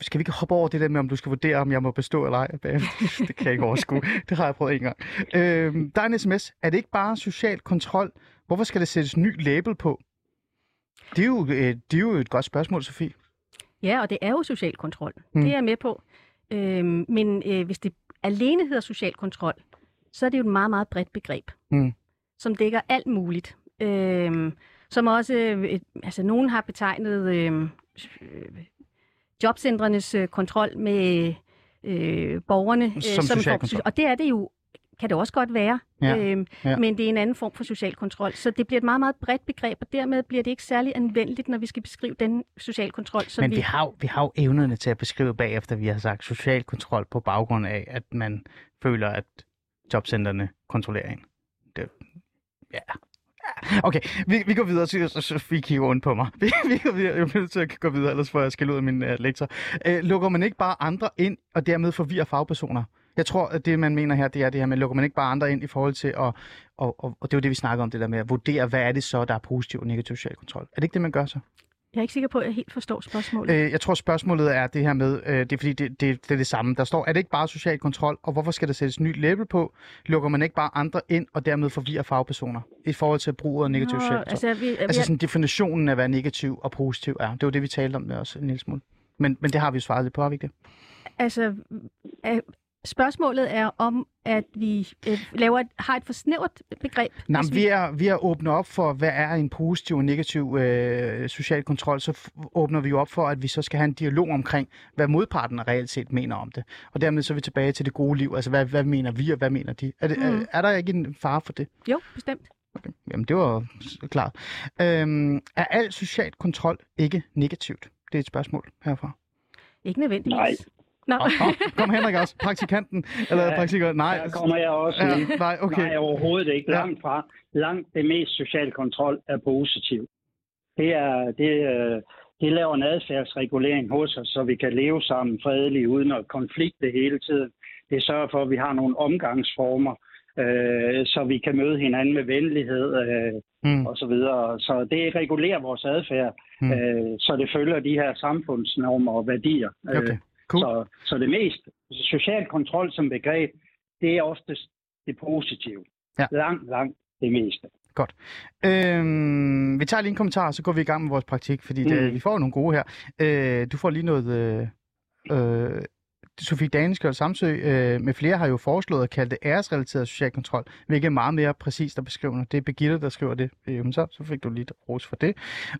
skal vi ikke hoppe over det der med, om du skal vurdere, om jeg må bestå eller ej? det kan jeg ikke overskue. Det har jeg prøvet en gang. Øh, der er en sms. Er det ikke bare social kontrol? Hvorfor skal der sættes ny label på? Det er jo, øh, det er jo et godt spørgsmål, Sofie. Ja, og det er jo social kontrol. Mm. Det er jeg med på. Øhm, men øh, hvis det alene hedder social kontrol, så er det jo et meget, meget bredt begreb, Mm. som dækker alt muligt. Øhm, som også, øh, altså nogen har betegnet øh, øh, jobcentrenes øh, kontrol med øh, borgerne Som øh, en social form for- kontrol. Og det er det jo, kan det også godt være. Ja, Øhm, ja. Men det er en anden form for social kontrol. Så det bliver et meget, meget bredt begreb, og dermed bliver det ikke særlig anvendeligt, når vi skal beskrive den social kontrol, som Men vi vi har, vi har jo evnerne til at beskrive bagefter, vi har sagt social kontrol på baggrund af, at man føler, at jobcentrene kontrollerer en. Det, ja. Okay, vi, vi går videre, så, så, så vi kigger rundt på mig. Vi, vi går videre, jeg er nødt til at gå videre, ellers får jeg skal ud af min uh, lektor. Uh, lukker man ikke bare andre ind, og dermed forvirrer fagpersoner? Jeg tror, at det, man mener her, det er det her med, lukker man ikke bare andre ind i forhold til at, og, og, og det er jo det, vi snakker om, det der med at vurdere, hvad er det så, der er positiv og negativ social kontrol. Er det ikke det, man gør så? Jeg er ikke sikker på, at jeg helt forstår spørgsmålet. Øh, jeg tror, spørgsmålet er det her med, øh, det er fordi, det, det, det er det samme. Der står, er det ikke bare social kontrol, og hvorfor skal der sættes ny label på? Lukker man ikke bare andre ind, og dermed forvirrer fagpersoner i forhold til brug af negativ social kontrol? Altså, altså, vi, altså vi, sådan definitionen af, hvad negativ og positiv er. Det var det, vi talte om med os en lille smule. Men, men det har vi jo svaret lidt på, har vi ikke det? altså, spørgsmålet er om, at vi øh, laver et, har et for snævert begreb. Nej, vi er, vi er åbnet op for, hvad er en positiv og negativ øh, social kontrol, så f- åbner vi jo op for, at vi så skal have en dialog omkring, hvad modparten reelt set mener om det. Og dermed så er vi tilbage til det gode liv. Altså, hvad, hvad mener vi, og hvad mener de? Er, det, mm. er, er der ikke en fare for det? Jo, bestemt. Okay. Jamen, det var klart. Øhm, er al social kontrol ikke negativt? Det er et spørgsmål herfra. Ikke nødvendigvis. Nej. Nå. Oh, oh, kom Henrik også, praktikanten, eller ja, praktikeren, nej. Der kommer jeg også ja. Nej, okay. Nej, overhovedet ikke. Langt fra. Langt det mest social kontrol er positiv. Det er, det, øh, det laver en adfærdsregulering hos os, så vi kan leve sammen fredeligt uden at konflikte hele tiden. Det sørger for, at vi har nogle omgangsformer, øh, så vi kan møde hinanden med venlighed øh, Mm. og så videre. Så det regulerer vores adfærd, Mm. øh, så det følger de her samfundsnormer og værdier. Øh, Okay, cool. så, så det mest social kontrol som begreb, det er oftest det positive. Ja. Langt, langt det meste. Godt. Øhm, vi tager lige en kommentar, så går vi i gang med vores praktik, fordi det, Mm. vi får nogle gode her. Øh, du får lige noget... Øh, Sofie Daneskjold Samsø øh, med flere har jo foreslået at kalde det æresrelateret social kontrol, hvilket er meget mere præcist at beskrive. Det er Birgitte, der skriver det. Øh, så, så fik du lidt ros for det.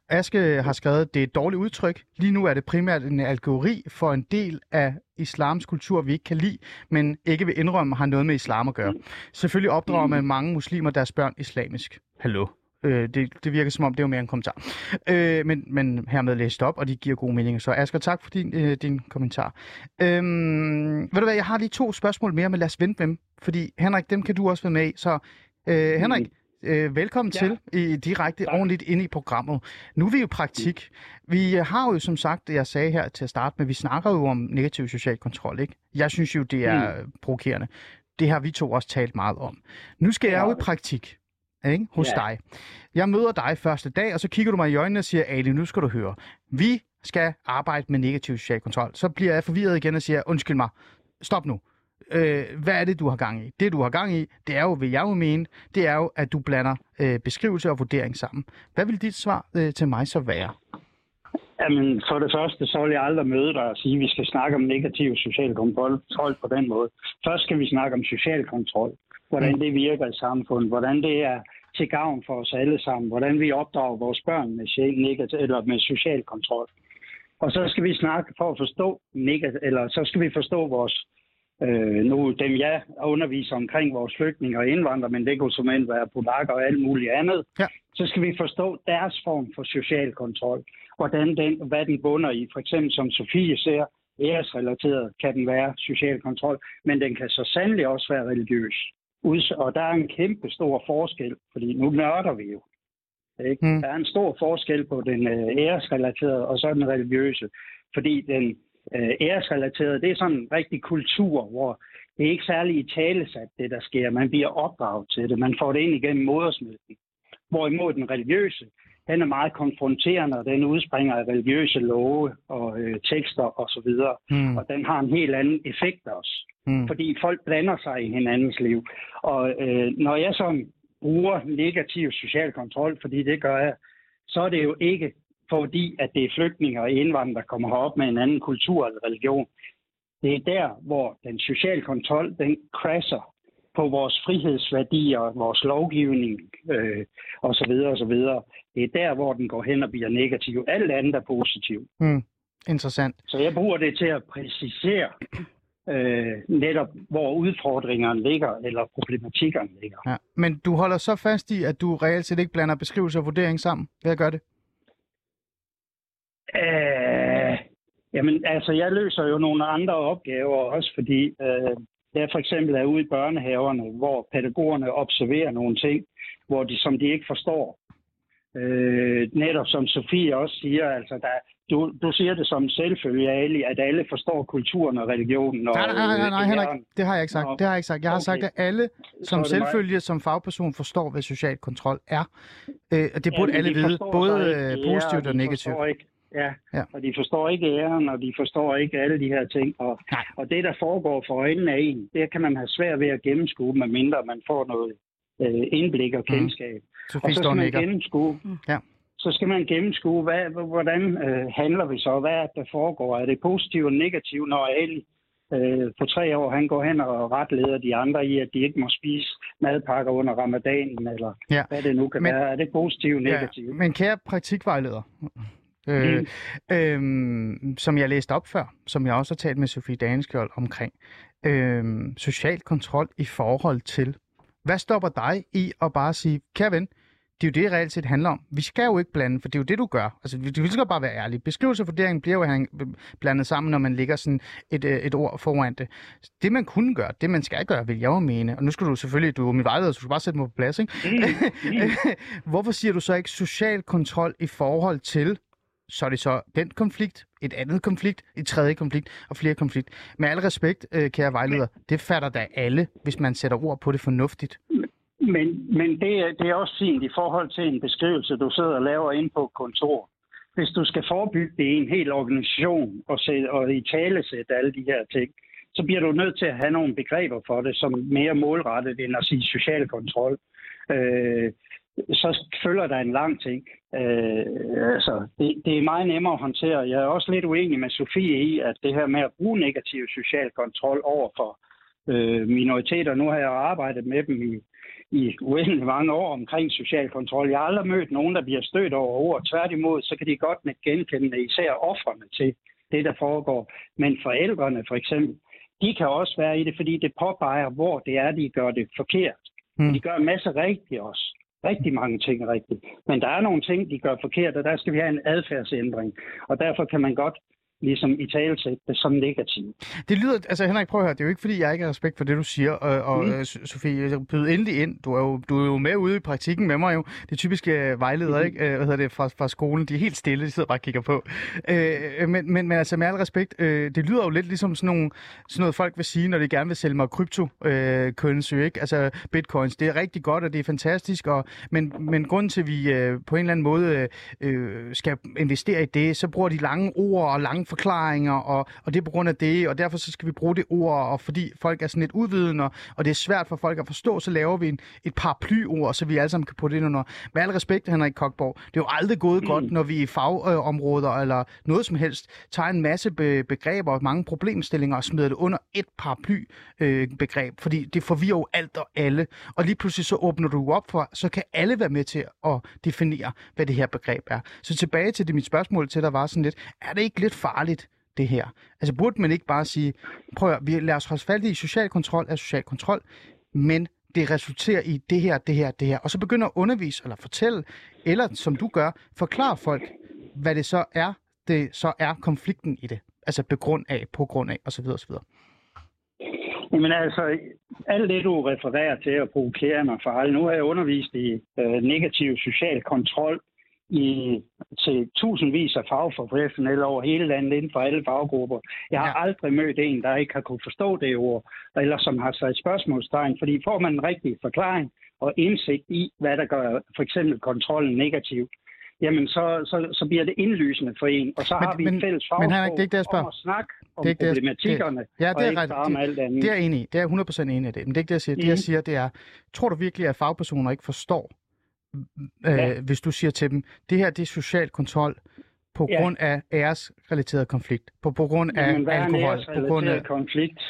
Aske har skrevet, det er et dårligt udtryk. Lige nu er det primært en algori for en del af islams kultur, vi ikke kan lide, men ikke vil indrømme, har noget med islam at gøre. Selvfølgelig opdrager man mange muslimer deres børn islamisk. Hallo. Øh, det, det virker som om, det er jo mere en kommentar. Øh, men, men hermed læst op, og de giver gode meninger. Så Asger, tak for din, øh, din kommentar. Øhm, ved du hvad, jeg har lige to spørgsmål mere, men lad os vente med dem. Fordi Henrik, dem kan du også være med i. Så øh, Henrik, øh, velkommen Ja. til i direkte Tak. ordentligt ind i programmet. Nu er vi jo praktik. Vi har jo som sagt, det jeg sagde her til at starte med, vi snakker jo om negativ social kontrol, ikke? Jeg synes jo, det er mm. provokerende. Det har vi to også talt meget om. Nu skal jeg jo i praktik ikke? hos Ja. dig. Jeg møder dig første dag, og så kigger du mig i øjnene og siger, Ali, nu skal du høre. Vi skal arbejde med negativ social kontrol. Så bliver jeg forvirret igen og siger, undskyld mig, stop nu. Øh, hvad er det, du har gang i? Det, du har gang i, det er jo, vil jeg jo mene, det er jo, at du blander øh, beskrivelse og vurdering sammen. Hvad vil dit svar øh, til mig så være? Jamen, for det første, så vil jeg aldrig møde dig og sige, at vi skal snakke om negativ social kontrol på den måde. Først skal vi snakke om social kontrol. Hvordan Mm. det virker i samfundet. Hvordan det er til gavn for os alle sammen. Hvordan vi opdrager vores børn med, negativ, eller med social kontrol. Og så skal vi snakke for at forstå, eller så skal vi forstå vores, øh, nu dem jeg underviser omkring vores flygtninge og indvandrere, men det kunne som end være polakker og alt muligt andet. Ja. Så skal vi forstå deres form for social kontrol hvordan den, hvad den bunder i. For eksempel som Sofie ser, æresrelateret kan den være social kontrol, men den kan så sandelig også være religiøs. Og der er en kæmpe stor forskel, fordi nu nørder vi jo. Ikke? Mm. Der er en stor forskel på den øh, æresrelaterede og så den religiøse. Fordi den øh, æresrelaterede, det er sådan en rigtig kultur, hvor det er ikke særlig i talesat, det der sker. Man bliver opdraget til det. Man får det ind igennem modersmælken. Hvorimod den religiøse, den er meget konfronterende, og den udspringer af religiøse love og øh, tekster osv. Mm. Og den har en helt anden effekt også. Mm. Fordi folk blander sig i hinandens liv. Og øh, når jeg så bruger negativ social kontrol, fordi det gør jeg, så er det jo ikke fordi, at det er flygtninge og indvandrere, der kommer herop med en anden kultur eller religion. Det er der, hvor den sociale kontrol, den crasher på vores frihedsværdier, vores lovgivning øh, osv. osv. Det er der, hvor den går hen og bliver negativ. Alt andet er positivt. Mm. Interessant. Så jeg bruger det til at præcisere øh, netop, hvor udfordringerne ligger, eller problematikkerne ligger. Ja. Men du holder så fast i, at du reelt set ikke blander beskrivelse og vurdering sammen ved at gøre det? Øh, jamen, altså, jeg løser jo nogle andre opgaver også, fordi øh, jeg for eksempel er ude i børnehaverne, hvor pædagogerne observerer nogle ting, hvor de, som de ikke forstår. Øh, netop som Sofie også siger, altså, der, du, du siger det som selvfølge, Ali, at alle forstår kulturen og religionen. Og, Nej, nej, nej, nej, nej øh, Henrik, det har jeg ikke sagt. Nå, Det har jeg ikke sagt. Jeg har okay. sagt, at alle som er det mig. selvfølge, som fagperson forstår, hvad social kontrol er. Øh, og det burde Jamen, alle de vide, både ikke øh, ære, positivt og negativt. Ikke, ja, Ja. ja, og de forstår ikke æren, og de forstår ikke alle de her ting. Og, Nej. og det, der foregår for øjnene af en, det kan man have svært ved at gennemskue, medmindre man får noget øh, indblik og kendskab. Og Sofie så står skal man gennemskue, Ja. så skal man gennemskue, hvad, hvordan øh, handler vi så? Hvad er det, der foregår? Er det positivt og negativt, når Ali øh, på tre år, han går hen og retleder de andre i, at de ikke må spise madpakker under ramadanen, eller Ja. hvad det nu kan Men, være. Er det positivt og negativt? Ja, men kære praktikvejleder, øh, Mm. øh, som jeg læste op før, som jeg også har talt med Sofie Daneskjold omkring, øh, social kontrol i forhold til, hvad stopper dig i at bare sige, kære ven, Det er jo det, reelt set handler om. Vi skal jo ikke blande, for det er jo det, du gør. Altså, vi- vi skal bare være ærlige. Beskrivelse vurdering bliver jo blandet sammen, når man lægger sådan et, øh, et ord foran det. Det, man kunne gøre, det, man skal gøre, vil jeg jo mene. Og nu skal du selvfølgelig, du er min vejleder, så du skal bare sætte mig på plads, ikke? Hvorfor siger du så ikke social kontrol i forhold til, så er det så den konflikt, et andet konflikt, et tredje konflikt og flere konflikt. Med al respekt, øh, kære vejleder, det fatter da alle, hvis man sætter ord på det fornuftigt. Men, men det, er, det er også fint i forhold til en beskrivelse, du sidder og laver inde på kontor. Hvis du skal forebygge det i en hel organisation og, sætte, og i tale sætte alle de her ting, så bliver du nødt til at have nogle begreber for det, som er mere målrettet end at sige social kontrol. Øh, så følger der en lang ting. Øh, altså, det, det er meget nemmere at håndtere. Jeg er også lidt uenig med Sofie i, at det her med at bruge negativ social kontrol over for øh, minoriteter, nu har jeg arbejdet med dem i, i uendelig mange år omkring social kontrol. Jeg har aldrig mødt nogen, der bliver stødt over ord. Tværtimod, så kan de godt genkende især offrene til det, der foregår. Men forældrene for eksempel, de kan også være i det, fordi det påpeger, hvor det er, de gør det forkert. Mm. De gør en masse rigtigt også. Rigtig mange ting rigtigt. Men der er nogle ting, de gør forkert, og der skal vi have en adfærdsændring. Og derfor kan man godt ligesom i tale det som negativt. Det lyder, altså Henrik, prøv at høre, det er jo ikke fordi, jeg ikke har respekt for det, du siger, og, og Mm. mm. Sofie, byder endelig ind. Du er, jo, du er jo med ude i praktikken med mig jo. Det er typiske øh, vejledere, Mhm. ikke? Øh, Hvad hedder det, fra, fra skolen. De er helt stille, de sidder bare og kigger på. Øh, men, men, men altså med al respekt, øh, det lyder jo lidt ligesom sådan, nogle, sådan noget, folk vil sige, når de gerne vil sælge mig krypto øh, currency, ikke? Altså bitcoins. Det er rigtig godt, og det er fantastisk, og, men, men grunden til, at vi øh, på en eller anden måde øh, skal investere i det, så bruger de lange ord og lange forklaringer, og, og det er på grund af det, og derfor så skal vi bruge det ord, og fordi folk er sådan lidt udvidende, og, det er svært for folk at forstå, så laver vi en, et paraplyord, så vi alle sammen kan putte det ind under. Med al respekt, Henrik Kokborg, det er jo aldrig gået mm. godt, når vi i fagområder eller noget som helst tager en masse be- begreber og mange problemstillinger og smider det under et paraply øh, begreb, fordi det forvirrer jo alt og alle. Og lige pludselig så åbner du op for, så kan alle være med til at definere, hvad det her begreb er. Så tilbage til det, mit spørgsmål til dig var sådan lidt, er det ikke lidt farligt, det her? Altså burde man ikke bare sige, prøv at, vi lad os holde fast i social kontrol er social kontrol, men det resulterer i det her, det her, det her. Og så begynder at undervise eller fortælle, eller som du gør, forklare folk, hvad det så er, det så er konflikten i det. Altså begrund af, på grund af, osv. osv. Jamen altså, alt det, du refererer til at provokere mig for altså, nu har jeg undervist i øh, negativ social kontrol i, til tusindvis af fagprofessionelle over hele landet inden for alle faggrupper. Jeg har Ja. aldrig mødt en, der ikke har kunne forstå det ord, eller som har sat spørgsmålstegn, fordi får man en rigtig forklaring og indsigt i, hvad der gør for eksempel kontrollen negativ, jamen så, så, så bliver det indlysende for en, og så Men- har vi men- et fælles men fagsprog Henrik, det er ikke det, jeg spørger. om at snakke om Det er ikke det, problematikkerne, Ja, og det er ikke ret. bare om alt andet. Det er jeg enig i. Det er jeg 100% enig i det. Men det er ikke det, jeg siger. Det, jeg Mhm. siger, det er, tror du virkelig, at fagpersoner ikke forstår, øh, Ja. hvis du siger til dem, det her det er social kontrol på Ja. grund af æresrelateret konflikt, på, på grund af Jamen, hvad er alkohol, på grund af... konflikt?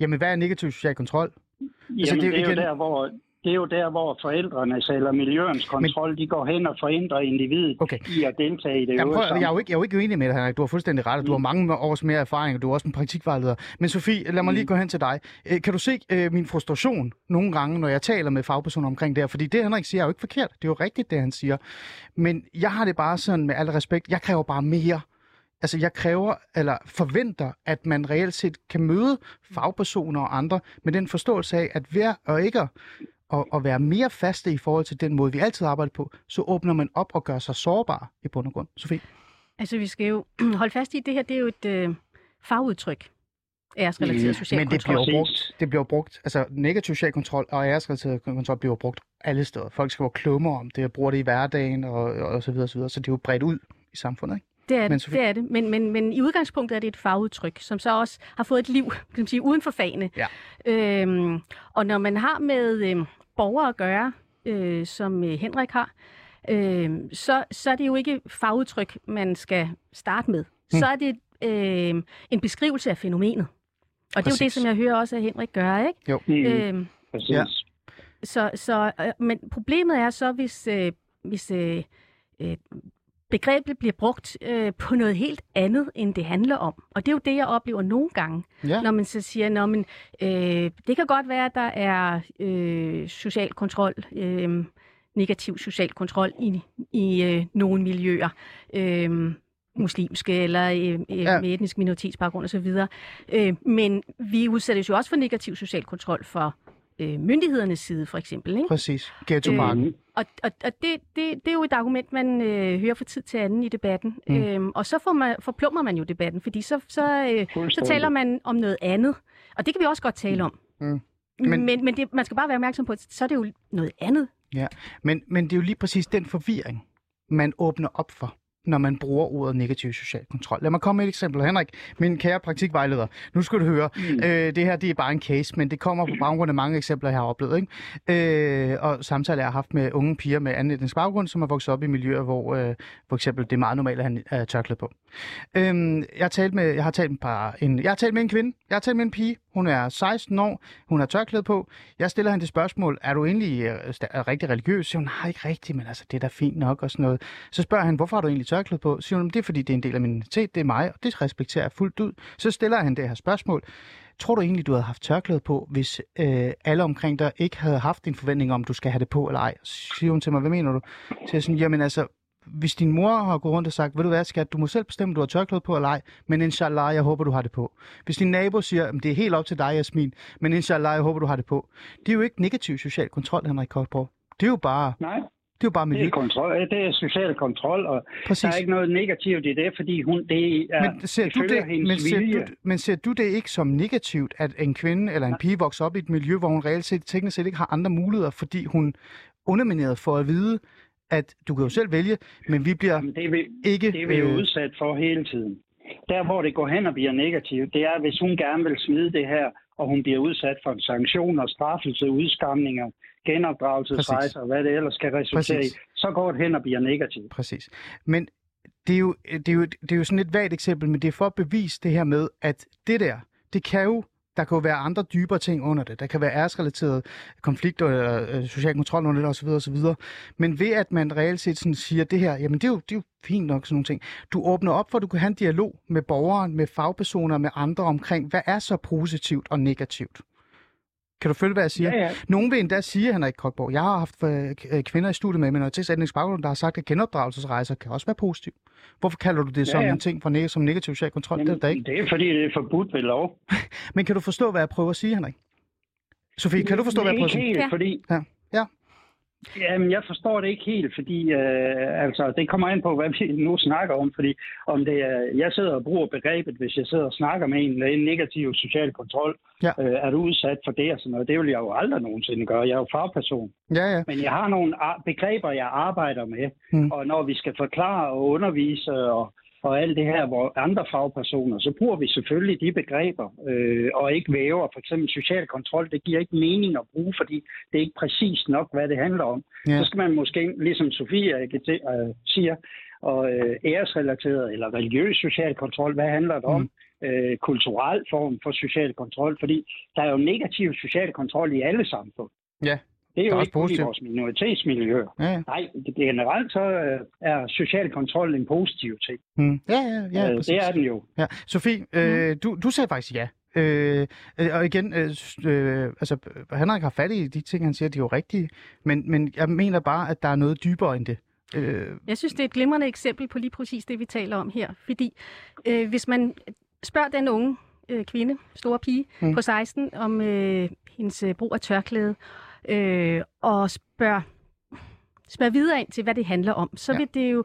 Jamen, hvad er negativ social kontrol? Jamen, Altså, det er det, er igen- jo der, hvor, det er jo der, hvor forældrenes eller miljøens kontrol, Men... de går hen og forhindrer individet Okay. i at deltage i det Jamen, prøv, jeg, er jo ikke, jeg er jo ikke uenig med dig, Henrik. Du har fuldstændig ret, du har mange års mere erfaring, og du er også en praktikvejleder. Men Sofie, lad mig lige gå hen til dig. Øh, Kan du se øh, min frustration nogle gange, når jeg taler med fagpersoner omkring det her? Fordi det, Henrik siger, er jo ikke forkert. Det er jo rigtigt, det han siger. Men jeg har det bare sådan, med al respekt, jeg kræver bare mere. Altså, jeg kræver, eller forventer, at man reelt set kan møde fagpersoner og andre med den forståelse af, at hver og ikke at, at, at være mere faste i forhold til den måde, vi altid arbejder på, så åbner man op og gør sig sårbar i bund og grund. Sofie? Altså, vi skal jo holde fast i, at det her det er jo et øh, fagudtryk. Æresrelateret social Men det kontrol. bliver brugt. Det bliver brugt. Altså, negativ social kontrol og æresrelateret kontrol bliver brugt alle steder. Folk skal være klummer om det, og bruger det i hverdagen, og, og så videre, og så videre. Så det er jo bredt ud i samfundet, ikke? Det er Men det, Sofie- det, er det. Men, men, men i udgangspunktet er det et fagudtryk, som så også har fået et liv kan man sige, uden for fagene. Ja. Øhm, og når man har med øh, borgere at gøre, øh, som øh, Henrik har, øh, så, så er det jo ikke fagudtryk, man skal starte med. Hmm. Så er det øh, en beskrivelse af fænomenet. Og det er jo det, Præcis. som jeg hører også, at Henrik gør, ikke? Mm, Øhm, præcis. ja. så, så, øh, men problemet er så, hvis, øh, hvis øh, øh, begrebet bliver brugt øh, på noget helt andet, end det handler om. Og det er jo det, jeg oplever nogle gange, Ja. når man så siger, Nå, men, øh, det kan godt være, at der er øh, social kontrol. Øh, negativ social kontrol i, i øh, nogle miljøer. Øh, muslimske eller øh, øh, ja. med etnisk minoritetsbaggrund osv. Øh, men vi udsættes jo også for negativ social kontrol for øh, myndighedernes side, for eksempel. Ikke? Præcis. Ghetto-marken. Øh, og og, og det, det, det er jo et argument, man øh, hører fra tid til anden i debatten. Mm. Øhm, og så får man, forplummer man jo debatten, fordi så, så, øh, så taler man om noget andet. Og det kan vi også godt tale om. Mm. Men, men, men det, man skal bare være opmærksom på, at så er det jo noget andet. Ja, men, men det er jo lige præcis den forvirring, man åbner op for når man bruger ordet negativ social kontrol. Lad mig komme med et eksempel. Henrik, min kære praktikvejleder, nu skal du høre, mm. øh, det her det er bare en case, men det kommer på baggrund af mange eksempler, jeg har oplevet. Ikke? Øh, og samtidig jeg har haft med unge piger med anden etnisk baggrund, som har vokset op i miljøer, hvor øh, for eksempel det er meget normalt at have tørklæde på. Øhm, jeg, har talt med, jeg, har talt med par, en, jeg har talt med en kvinde, jeg har talt med en pige, hun er 16 år, hun har tørklæde på. Jeg stiller hende det spørgsmål, er du egentlig øh, er øh, rigtig religiøs? Så hun, nej, ikke rigtigt, men altså, det er da fint nok og sådan noget. Så spørger han, hvorfor har du egentlig tørklæde på? Så siger hun, det er fordi, det er en del af min identitet, det er mig, og det respekterer jeg fuldt ud. Så stiller han det her spørgsmål. Tror du egentlig, du havde haft tørklæde på, hvis øh, alle omkring dig ikke havde haft en forventning om, du skal have det på eller ej? Så siger hun til mig, hvad mener du? Så jeg sådan, jamen altså, hvis din mor har gået rundt og sagt, ved du hvad, skat, du må selv bestemme, om du har tørklæde på eller ej, men inshallah, jeg håber, du har det på. Hvis din nabo siger, det er helt op til dig, Jasmin, men inshallah, jeg håber, du har det på. Det er jo ikke negativ social kontrol, Henrik Kortborg. Det er jo bare Nej. Det er jo bare miljø. Det er, kontrol, det er social kontrol, og Præcis. der er ikke noget negativt i det, fordi hun, det er, men ser du det, men ser du, men ser du det ikke som negativt, at en kvinde eller en pige vokser op i et miljø, hvor hun reelt set teknisk set ikke har andre muligheder, fordi hun undermineret for at vide, at du kan jo selv vælge, men vi bliver Jamen, det vi, ikke... Det er vi jo øh... udsat for hele tiden. Der, hvor det går hen og bliver negativt, det er, hvis hun gerne vil smide det her, og hun bliver udsat for sanktioner, straffelse, udskamninger, genopdragelsesrejser, og hvad det ellers skal resultere Præcis. i, så går det hen og bliver negativt. Præcis. Men det er, jo, det, er jo, det er jo sådan et vagt eksempel, men det er for at bevise det her med, at det der, det kan jo der kan jo være andre dybere ting under det. Der kan være æresrelaterede konflikter, eller øh, social kontrol under det osv. osv. Men ved at man reelt set sådan siger det her, jamen det er, jo, det er jo fint nok sådan nogle ting. Du åbner op for, at du kan have en dialog med borgeren, med fagpersoner, med andre omkring, hvad er så positivt og negativt? Kan du følge, hvad jeg siger? Ja, ja. Nogen vil endda sige, Henrik Krogborg, jeg har haft øh, kvinder i studiet med minoritetsetnisk baggrund, der har sagt, at genopdragelsesrejser kan også være positiv. Hvorfor kalder du det som ja, ja. en ting for neg- som negativ social kontrol? Jamen, det er ikke. Det er fordi, det er forbudt ved lov. Men kan du forstå, hvad jeg prøver at sige, Henrik? Sofie, kan du forstå, hvad jeg prøver at sige? Helt, ja. fordi ja. Ja. Jamen, jeg forstår det ikke helt, fordi øh, altså, det kommer an på, hvad vi nu snakker om. Fordi om det er, jeg sidder og bruger begrebet, hvis jeg sidder og snakker med en, en negativ social kontrol, ja. øh, er du udsat for det og sådan noget. Det vil jeg jo aldrig nogensinde gøre. Jeg er jo fagperson. Ja, ja. Men jeg har nogle begreber, jeg arbejder med. Hmm. Og når vi skal forklare og undervise og og alt det her, hvor andre fagpersoner, så bruger vi selvfølgelig de begreber, øh, og ikke væver. For eksempel social kontrol, det giver ikke mening at bruge, fordi det er ikke præcist nok, hvad det handler om. Ja. Så skal man måske, ligesom Sofia øh, siger, og øh, æresrelateret eller religiøs social kontrol, hvad handler det om? Mm. Øh, kulturel form for social kontrol, fordi der er jo negativ social kontrol i alle samfund. Ja. Det er jo ikke kun i vores minoritetsmiljø. Ja. Nej, generelt så øh, er social kontrol en positiv ting. Mm. Ja, ja, ja. Øh, det er den jo. Ja. Sofie, øh, mm. du, du sagde faktisk ja. Øh, og igen, øh, øh, altså, Henrik har fat i de ting, han siger, de er jo rigtige, men, men jeg mener bare, at der er noget dybere end det. Øh... Jeg synes, det er et glimrende eksempel på lige præcis det, vi taler om her. Fordi øh, hvis man spørger den unge øh, kvinde, store pige mm. på 16, om øh, hendes øh, brug af tørklæde, øh, og spørger, spørger videre ind til, hvad det handler om, så ja. vil det jo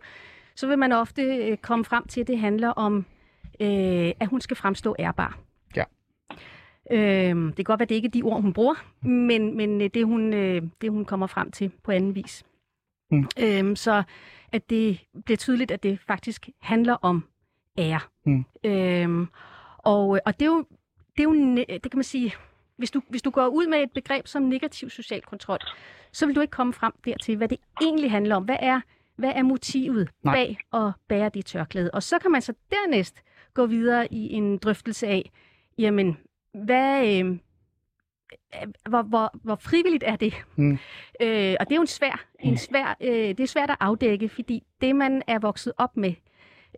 så vil man ofte øh, komme frem til, at det handler om, øh, at hun skal fremstå ærbar. Ja. Øh, det kan godt være, at det ikke er de ord, hun bruger, men, men øh, det, hun, øh, det, hun kommer frem til på anden vis. Mm. Øh, så at det bliver tydeligt, at det faktisk handler om ære. Mm. Øh, og, og det er jo, det er jo, det kan man sige, hvis du, hvis du går ud med et begreb som negativ social kontrol, så vil du ikke komme frem dertil, hvad det egentlig handler om. Hvad er, hvad er motivet Nej. bag at bære det tørklæde? Og så kan man så dernæst gå videre i en drøftelse af, jamen, hvad, øh, hvor, hvor, hvor frivilligt er det? Mm. Øh, og det er jo en svær, en svær, øh, det er svært at afdække, fordi det, man er vokset op med,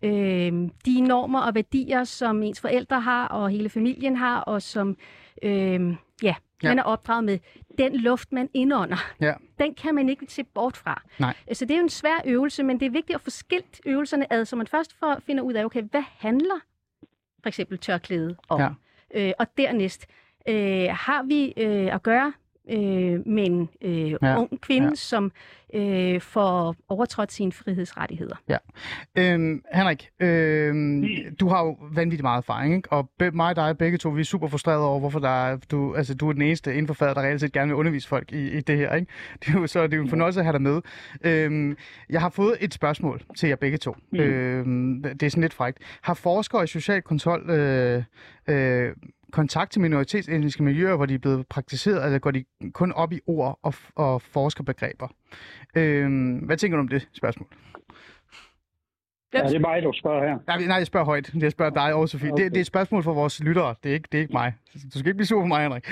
øh, de normer og værdier, som ens forældre har, og hele familien har, og som øh, ja, Ja. Man er opdraget med den luft, man indånder. Ja. Den kan man ikke se bort fra. Nej. Så det er jo en svær øvelse, men det er vigtigt at få skilt øvelserne ad, så man først får, finder ud af, okay, hvad handler for eksempel tørklæde om? Ja. Øh, og dernæst, øh, har vi øh, at gøre øh, med en øh, Ja. ja. ung kvinde, Ja. ja. som øh, får overtrådt sine frihedsrettigheder. Øhm, Henrik, øhm, du har jo vanvittigt meget erfaring, ikke? og be- mig og dig begge to, vi er super frustrerede over, hvorfor der er, du, altså, du er den eneste inden for faget, der reelt set gerne vil undervise folk i, i det her. Ikke? Det er jo, så det er jo en fornøjelse at have dig med. Øhm, jeg har fået et spørgsmål til jer begge to. Mm. Øhm, det er sådan lidt frækt. Har forskere i social kontrol øh, øh, kontakt til minoritetsetniske miljøer, hvor de er blevet praktiseret, eller går de kun op i ord og, og forskerbegreber? Øh, hvad tænker du om det spørgsmål? Ja, det er mig, du spørger her. Nej, nej, jeg spørger højt. Jeg spørger dig og Sofie. Okay. Det, det er et spørgsmål for vores lyttere. Det er ikke, det er ikke mig. Du skal ikke blive sur på mig, Henrik.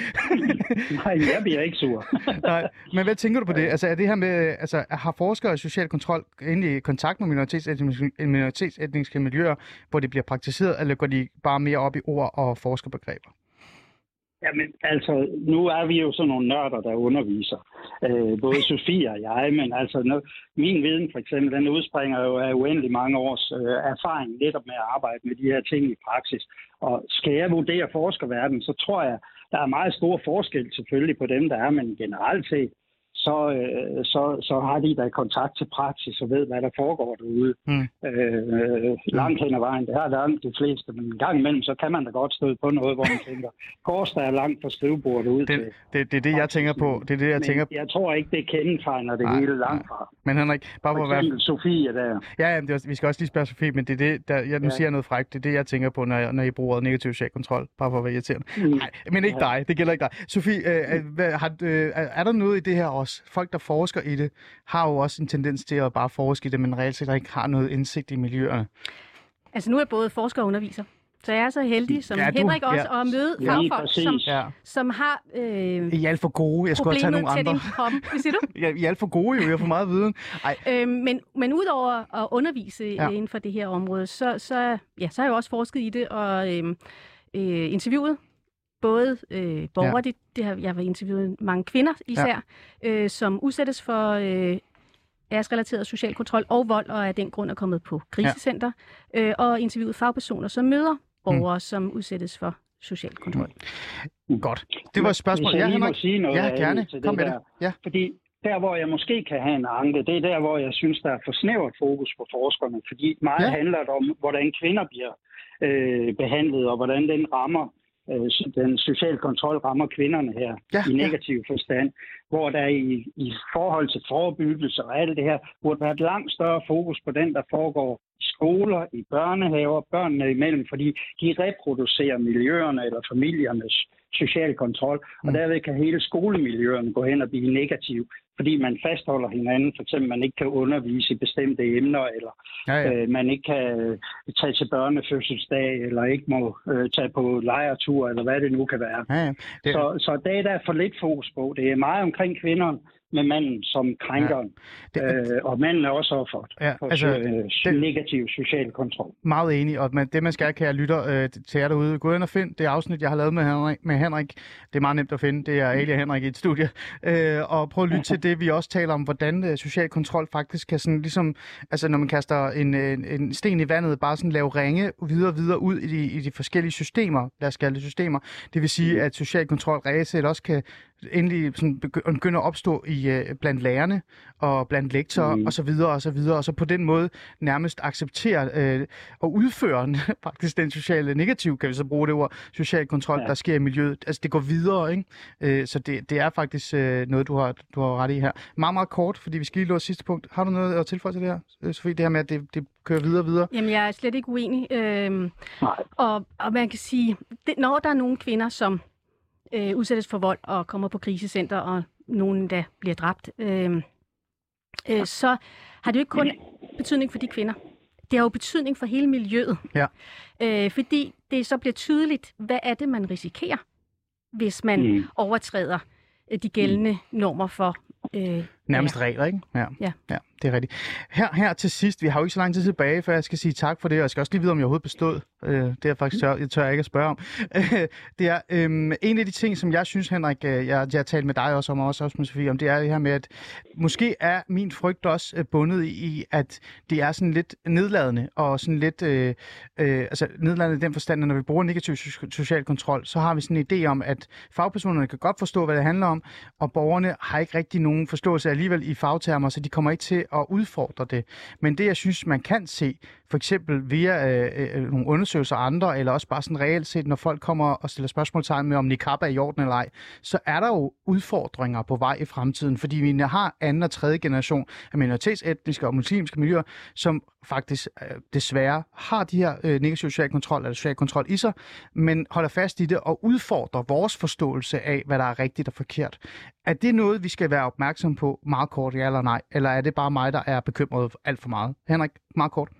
Nej, jeg bliver ikke sur. nej. Men hvad tænker du på det? Altså, er det her med, altså, har forskere i social kontrol egentlig kontakt med minoritetsetniske, minoritetsetniske miljøer, hvor det bliver praktiseret, eller går de bare mere op i ord og forskerbegreber? Jamen, altså, nu er vi jo sådan nogle nørder, der underviser. Øh, både Sofie og jeg, men altså, nu, min viden for eksempel, den udspringer jo af uendelig mange års øh, erfaring netop med at arbejde med de her ting i praksis. Og skal jeg vurdere forskerverdenen, så tror jeg, der er meget stor forskel selvfølgelig på dem, der er, men generelt set, så, øh, så, så har de da kontakt til praksis og ved, hvad der foregår derude. Mm. Øh, langt hen ad vejen, det har langt de fleste, men en gang imellem, så kan man da godt støde på noget, hvor man tænker, kors der er langt fra skrivebordet ud Det, til. det, det er det, jeg tænker på. Det er det, jeg Men tænker jeg tror ikke, det kendetegner det Nej, hele langt fra. Men Henrik, bare for For at være... eksempel Sofie der. Ja, ja, det er, vi skal også lige spørge Sofie, men det er det, der, jeg, nu Ja. siger jeg noget frækt, det er det, jeg tænker på, når, jeg, når I bruger negativ social kontrol, bare for at være irriterende. Mm. Nej, men ikke Ja. dig. Det gælder ikke dig. Sofie, øh, øh, hvad, har, øh, er der noget i det her også? Folk, der forsker i det, har jo også en tendens til at bare forske i det, men reelt set ikke har noget indsigt i miljøerne. Altså nu er jeg både forsker og underviser. Så jeg er så heldig, som Ja, ja, du- Henrik også, ja. at møde Lige fagfolk, som, Ja. som har øh, I er alt for gode. Jeg skulle taget problemet nogle andre. ind på kroppen. Hvad siger du? Ja, I er alt for gode jo. Jeg har for meget viden. Ej, Øh, men, men udover at undervise Ja. ja. inden for det her område, så, så, ja, så har jeg jo også forsket i det og øh, øh, interviewet både øh, borgere, Ja. det, det har, jeg har interviewet mange kvinder især, ja. øh, som udsættes for øh, æresrelateret social kontrol og vold, og af den grund er kommet på krisecenter, ja. øh, og interviewet fagpersoner, som møder borgere, mm. som udsættes for social kontrol. godt. Det var et spørgsmål. Hvis jeg Ja, lige må sige noget Ja, af gerne. til Kom det med der. det. Ja. Fordi der, hvor jeg måske kan have en anke, det er der, hvor jeg synes, der er for snævert fokus på forskerne. Fordi meget ja. handler det om, hvordan kvinder bliver øh, behandlet, og hvordan den rammer øh, den sociale kontrol rammer kvinderne her Ja, i ja. negativ forstand, hvor der i, i forhold til forebyggelse og alt det her, burde være et langt større fokus på den, der foregår i skoler, i børnehaver, børnene imellem, fordi de reproducerer miljøerne eller familiernes social kontrol, og Mm. derved kan hele skolemiljøerne gå hen og blive negativ, fordi man fastholder hinanden, for eksempel man ikke kan undervise i bestemte emner, eller Ja, ja. øh, man ikke kan øh, tage til børnefødselsdag, eller ikke må øh, tage på lejretur, eller hvad det nu kan være. ja, ja. Det, Så, så det er der for lidt fokus på. Det er meget omkring kvinder med manden som krænkeren, det, øh, og manden er også offeret Ja, for altså, øh, det- negativ social kontrol. meget enig, og man, det man skal, kære lytter øh, til jer derude, gå ind og find det afsnit, jeg har lavet med Henrik. Med Henrik. Det er meget nemt at finde, det er Ali og Henrik i et studie. Øh, og prøv at lytte til det, vi også taler om, hvordan øh, social kontrol faktisk kan sådan ligesom, altså når man kaster en, en, en sten i vandet, bare sådan lave ringe videre og videre ud i de, i de forskellige systemer, lad os kalde det systemer. Det vil sige, at social kontrol reelt også kan endelig sådan begy- begynde at opstå i øh, blandt lærerne og blandt lektorer og så videre og så videre, og så på den måde nærmest acceptere øh, og udføre faktisk den sociale negativ, kan vi så bruge det ord, social kontrol, ja. Der sker i miljøet. Altså det går videre, ikke? Øh, så det, det er faktisk øh, noget, du har, du har ret i her. Meget, meget kort, fordi vi skal lige låse sidste punkt. Har du noget at tilføje til det her, øh, Sofie? Det her med, at det, det kører videre og videre? Jamen, jeg er slet ikke uenig. Øhm, Nej. og, og man kan sige, det, når der er nogle kvinder, som øh, udsættes for vold og kommer på krisecenter, og nogen der bliver dræbt, øh, øh, så har det jo ikke kun betydning for de kvinder. Det har jo betydning for hele miljøet. Ja. Øh, fordi det så bliver tydeligt, hvad er det, man risikerer, hvis man Mm. overtræder øh, de gældende normer for øh, Nærmest ja. regler, ikke? Ja. Ja. ja. det er rigtigt. Her, her til sidst, vi har jo ikke så lang tid tilbage, for jeg skal sige tak for det, og jeg skal også lige vide, om jeg overhovedet bestod. Øh, det er jeg faktisk tør, jeg tør ikke at spørge om. det er øhm, en af de ting, som jeg synes, Henrik, øh, jeg, jeg har talt med dig også om, og også, også med Sofie, om det er det her med, at måske er min frygt også øh, bundet i, at det er sådan lidt nedladende, og sådan lidt øh, øh, altså nedladende i den forstand, at når vi bruger negativ social kontrol, så har vi sådan en idé om, at fagpersonerne kan godt forstå, hvad det handler om, og borgerne har ikke rigtig nogen forståelse alligevel i fagtermer, så de kommer ikke til at udfordre det. Men det, jeg synes, man kan se, for eksempel via øh, øh, nogle undersøgelser af andre, eller også bare sådan reelt set, når folk kommer og stiller spørgsmålstegn med, om niqab er i orden eller ej, så er der jo udfordringer på vej i fremtiden, fordi vi har anden og tredje generation af minoritetsetniske og muslimske miljøer, som faktisk øh, desværre har de her øh, negativ social kontrol eller social kontrol i sig, men holder fast i det og udfordrer vores forståelse af, hvad der er rigtigt og forkert. Er det noget, vi skal være opmærksom på meget kort, ja eller nej? Eller er det bare mig, der er bekymret alt for meget? Henrik, meget kort.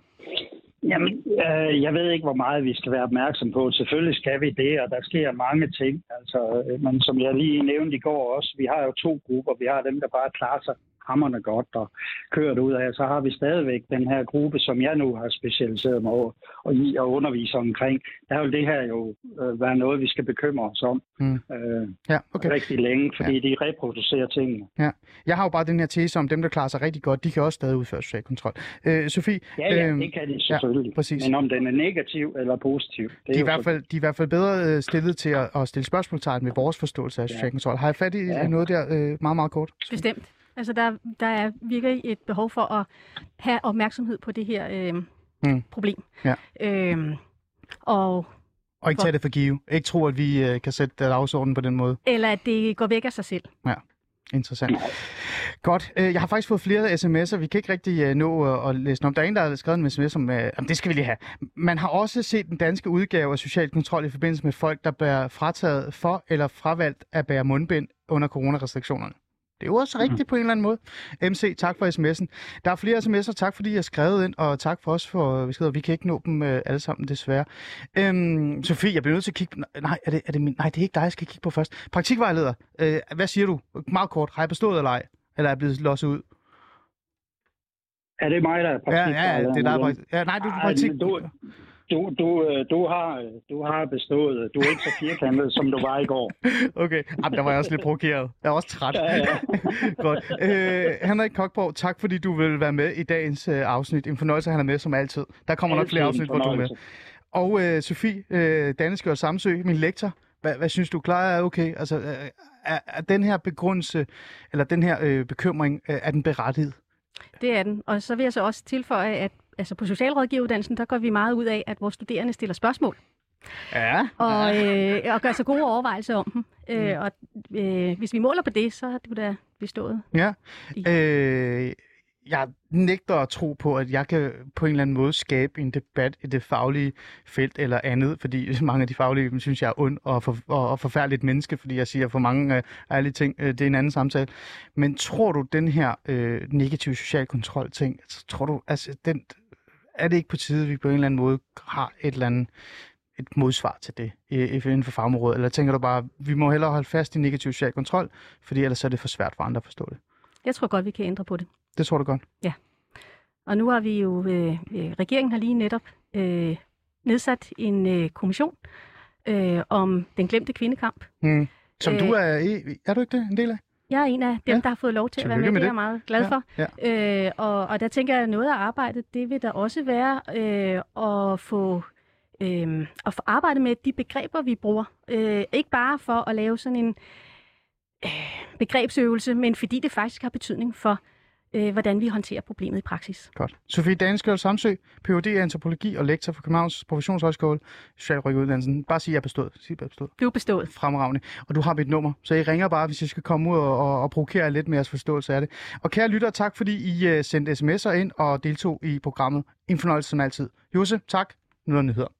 Jamen, øh, jeg ved ikke, hvor meget vi skal være opmærksom på. Selvfølgelig skal vi det, og der sker mange ting. Altså, øh, men som jeg lige nævnte i går også, vi har jo to grupper. Vi har dem, der bare klarer sig hammerne godt og kørt ud af, så har vi stadigvæk den her gruppe, som jeg nu har specialiseret mig over og i at undervise omkring. Der vil det her jo øh, være noget, vi skal bekymre os om mm. øh, ja, okay. rigtig længe, fordi ja. de reproducerer tingene. Ja. Jeg har jo bare den her tese om dem, der klarer sig rigtig godt, de kan også stadig udføre social kontrol. Øh, Sofie? Ja, ja, øh, det kan de selvfølgelig. Ja, præcis. Men om den er negativ eller positiv, det de er, er i hvert fald, De er i hvert fald bedre øh, stillet til at, at stille spørgsmålstegn med vores forståelse af social ja. kontrol. Har jeg fat i ja. noget der øh, meget, meget kort? Bestemt. Altså, der, der er virkelig et behov for at have opmærksomhed på det her øh, mm. problem. Ja. Øhm, og og ikke tage det for give. Ikke tro, at vi øh, kan sætte dagsordenen på den måde. Eller at det går væk af sig selv. Ja, interessant. Godt. Øh, jeg har faktisk fået flere sms'er. Vi kan ikke rigtig øh, nå at læse om. Der er en, der har skrevet en sms om, øh, det skal vi lige have. Man har også set den danske udgave af social kontrol i forbindelse med folk, der bærer frataget for eller fravalgt at bære mundbind under coronarestriktionerne. Det er jo også rigtigt mm. på en eller anden måde. MC, tak for sms'en. Der er flere sms'er. Tak fordi I har skrevet ind, og tak for os for beskeder. Vi kan ikke nå dem øh, alle sammen, desværre. Øhm, Sofie, jeg bliver nødt til at kigge... Nej, er det, er det min... Nej, det er ikke dig, jeg skal kigge på først. Praktikvejleder, øh, hvad siger du? Meget kort. Har jeg bestået eller ej? Eller er jeg blevet losset ud? Er det mig, der er praktikvejleder? Ja, ja, det er dig. Ja, nej, du er praktik... Du, du, du, øh, du, har, du har bestået. Du er ikke så firkantet, som du var i går. Okay, Jamen, der var jeg også lidt provokeret. Jeg er også træt. Ja, ja. Godt. Øh, Henrik Kokborg, tak fordi du vil være med i dagens øh, afsnit. En fornøjelse, at han er med som altid. Der kommer altid nok flere afsnit, hvor du er med. Og øh, Sofie øh, Danneskjold Samsø, min lektor. Hvad, hvad synes du? Klarer er okay? Altså, øh, er, er den her begrundelse, eller den her øh, bekymring, øh, er den berettiget? Det er den. Og så vil jeg så også tilføje, at altså på socialrådgiveruddannelsen, der går vi meget ud af, at vores studerende stiller spørgsmål. Ja. Og, øh, og gør sig gode overvejelser om dem. Øh, mm. og øh, hvis vi måler på det, så har du da bestået. Ja. Øh, jeg nægter at tro på, at jeg kan på en eller anden måde skabe en debat i det faglige felt eller andet, fordi mange af de faglige synes jeg er ond og, for, og, og forfærdeligt menneske, fordi jeg siger for mange øh, ærlige ting, øh, det er en anden samtale. Men tror du, den her øh, negative social kontrol ting, altså, tror du, altså, den, er det ikke på tide, at vi på en eller anden måde har et eller andet et modsvar til det inden for fagområdet? Eller tænker du bare, vi må hellere holde fast i negativ social kontrol, fordi ellers er det for svært for andre at forstå det? Jeg tror godt, vi kan ændre på det. Det tror du godt? Ja. Og nu har vi jo, øh, øh, regeringen har lige netop øh, nedsat en øh, kommission øh, om den glemte kvindekamp. Mm. Som øh, du er er du ikke det, en del af? Jeg er en af dem, ja. der har fået lov til at være med. med det er jeg meget glad for. Ja. Ja. Øh, og, og der tænker jeg, at noget af arbejdet, det vil der også være øh, at få øh, at få arbejdet med de begreber, vi bruger. Øh, ikke bare for at lave sådan en øh, begrebsøvelse, men fordi det faktisk har betydning for øh, hvordan vi håndterer problemet i praksis. Godt. Sofie Danskjold Samsø, Ph.D. i antropologi og lektor for Københavns Professionshøjskole, Socialrådgiveruddannelsen. Bare sig, at jeg er bestået. Sig, at jeg er bestået. Du er bestået. Fremragende. Og du har mit nummer, så I ringer bare, hvis I skal komme ud og, og, og provokere lidt med jeres forståelse af det. Og kære lytter, tak fordi I uh, sendte sms'er ind og deltog i programmet. En fornøjelse som altid. Jose, tak. Nu er nyheder.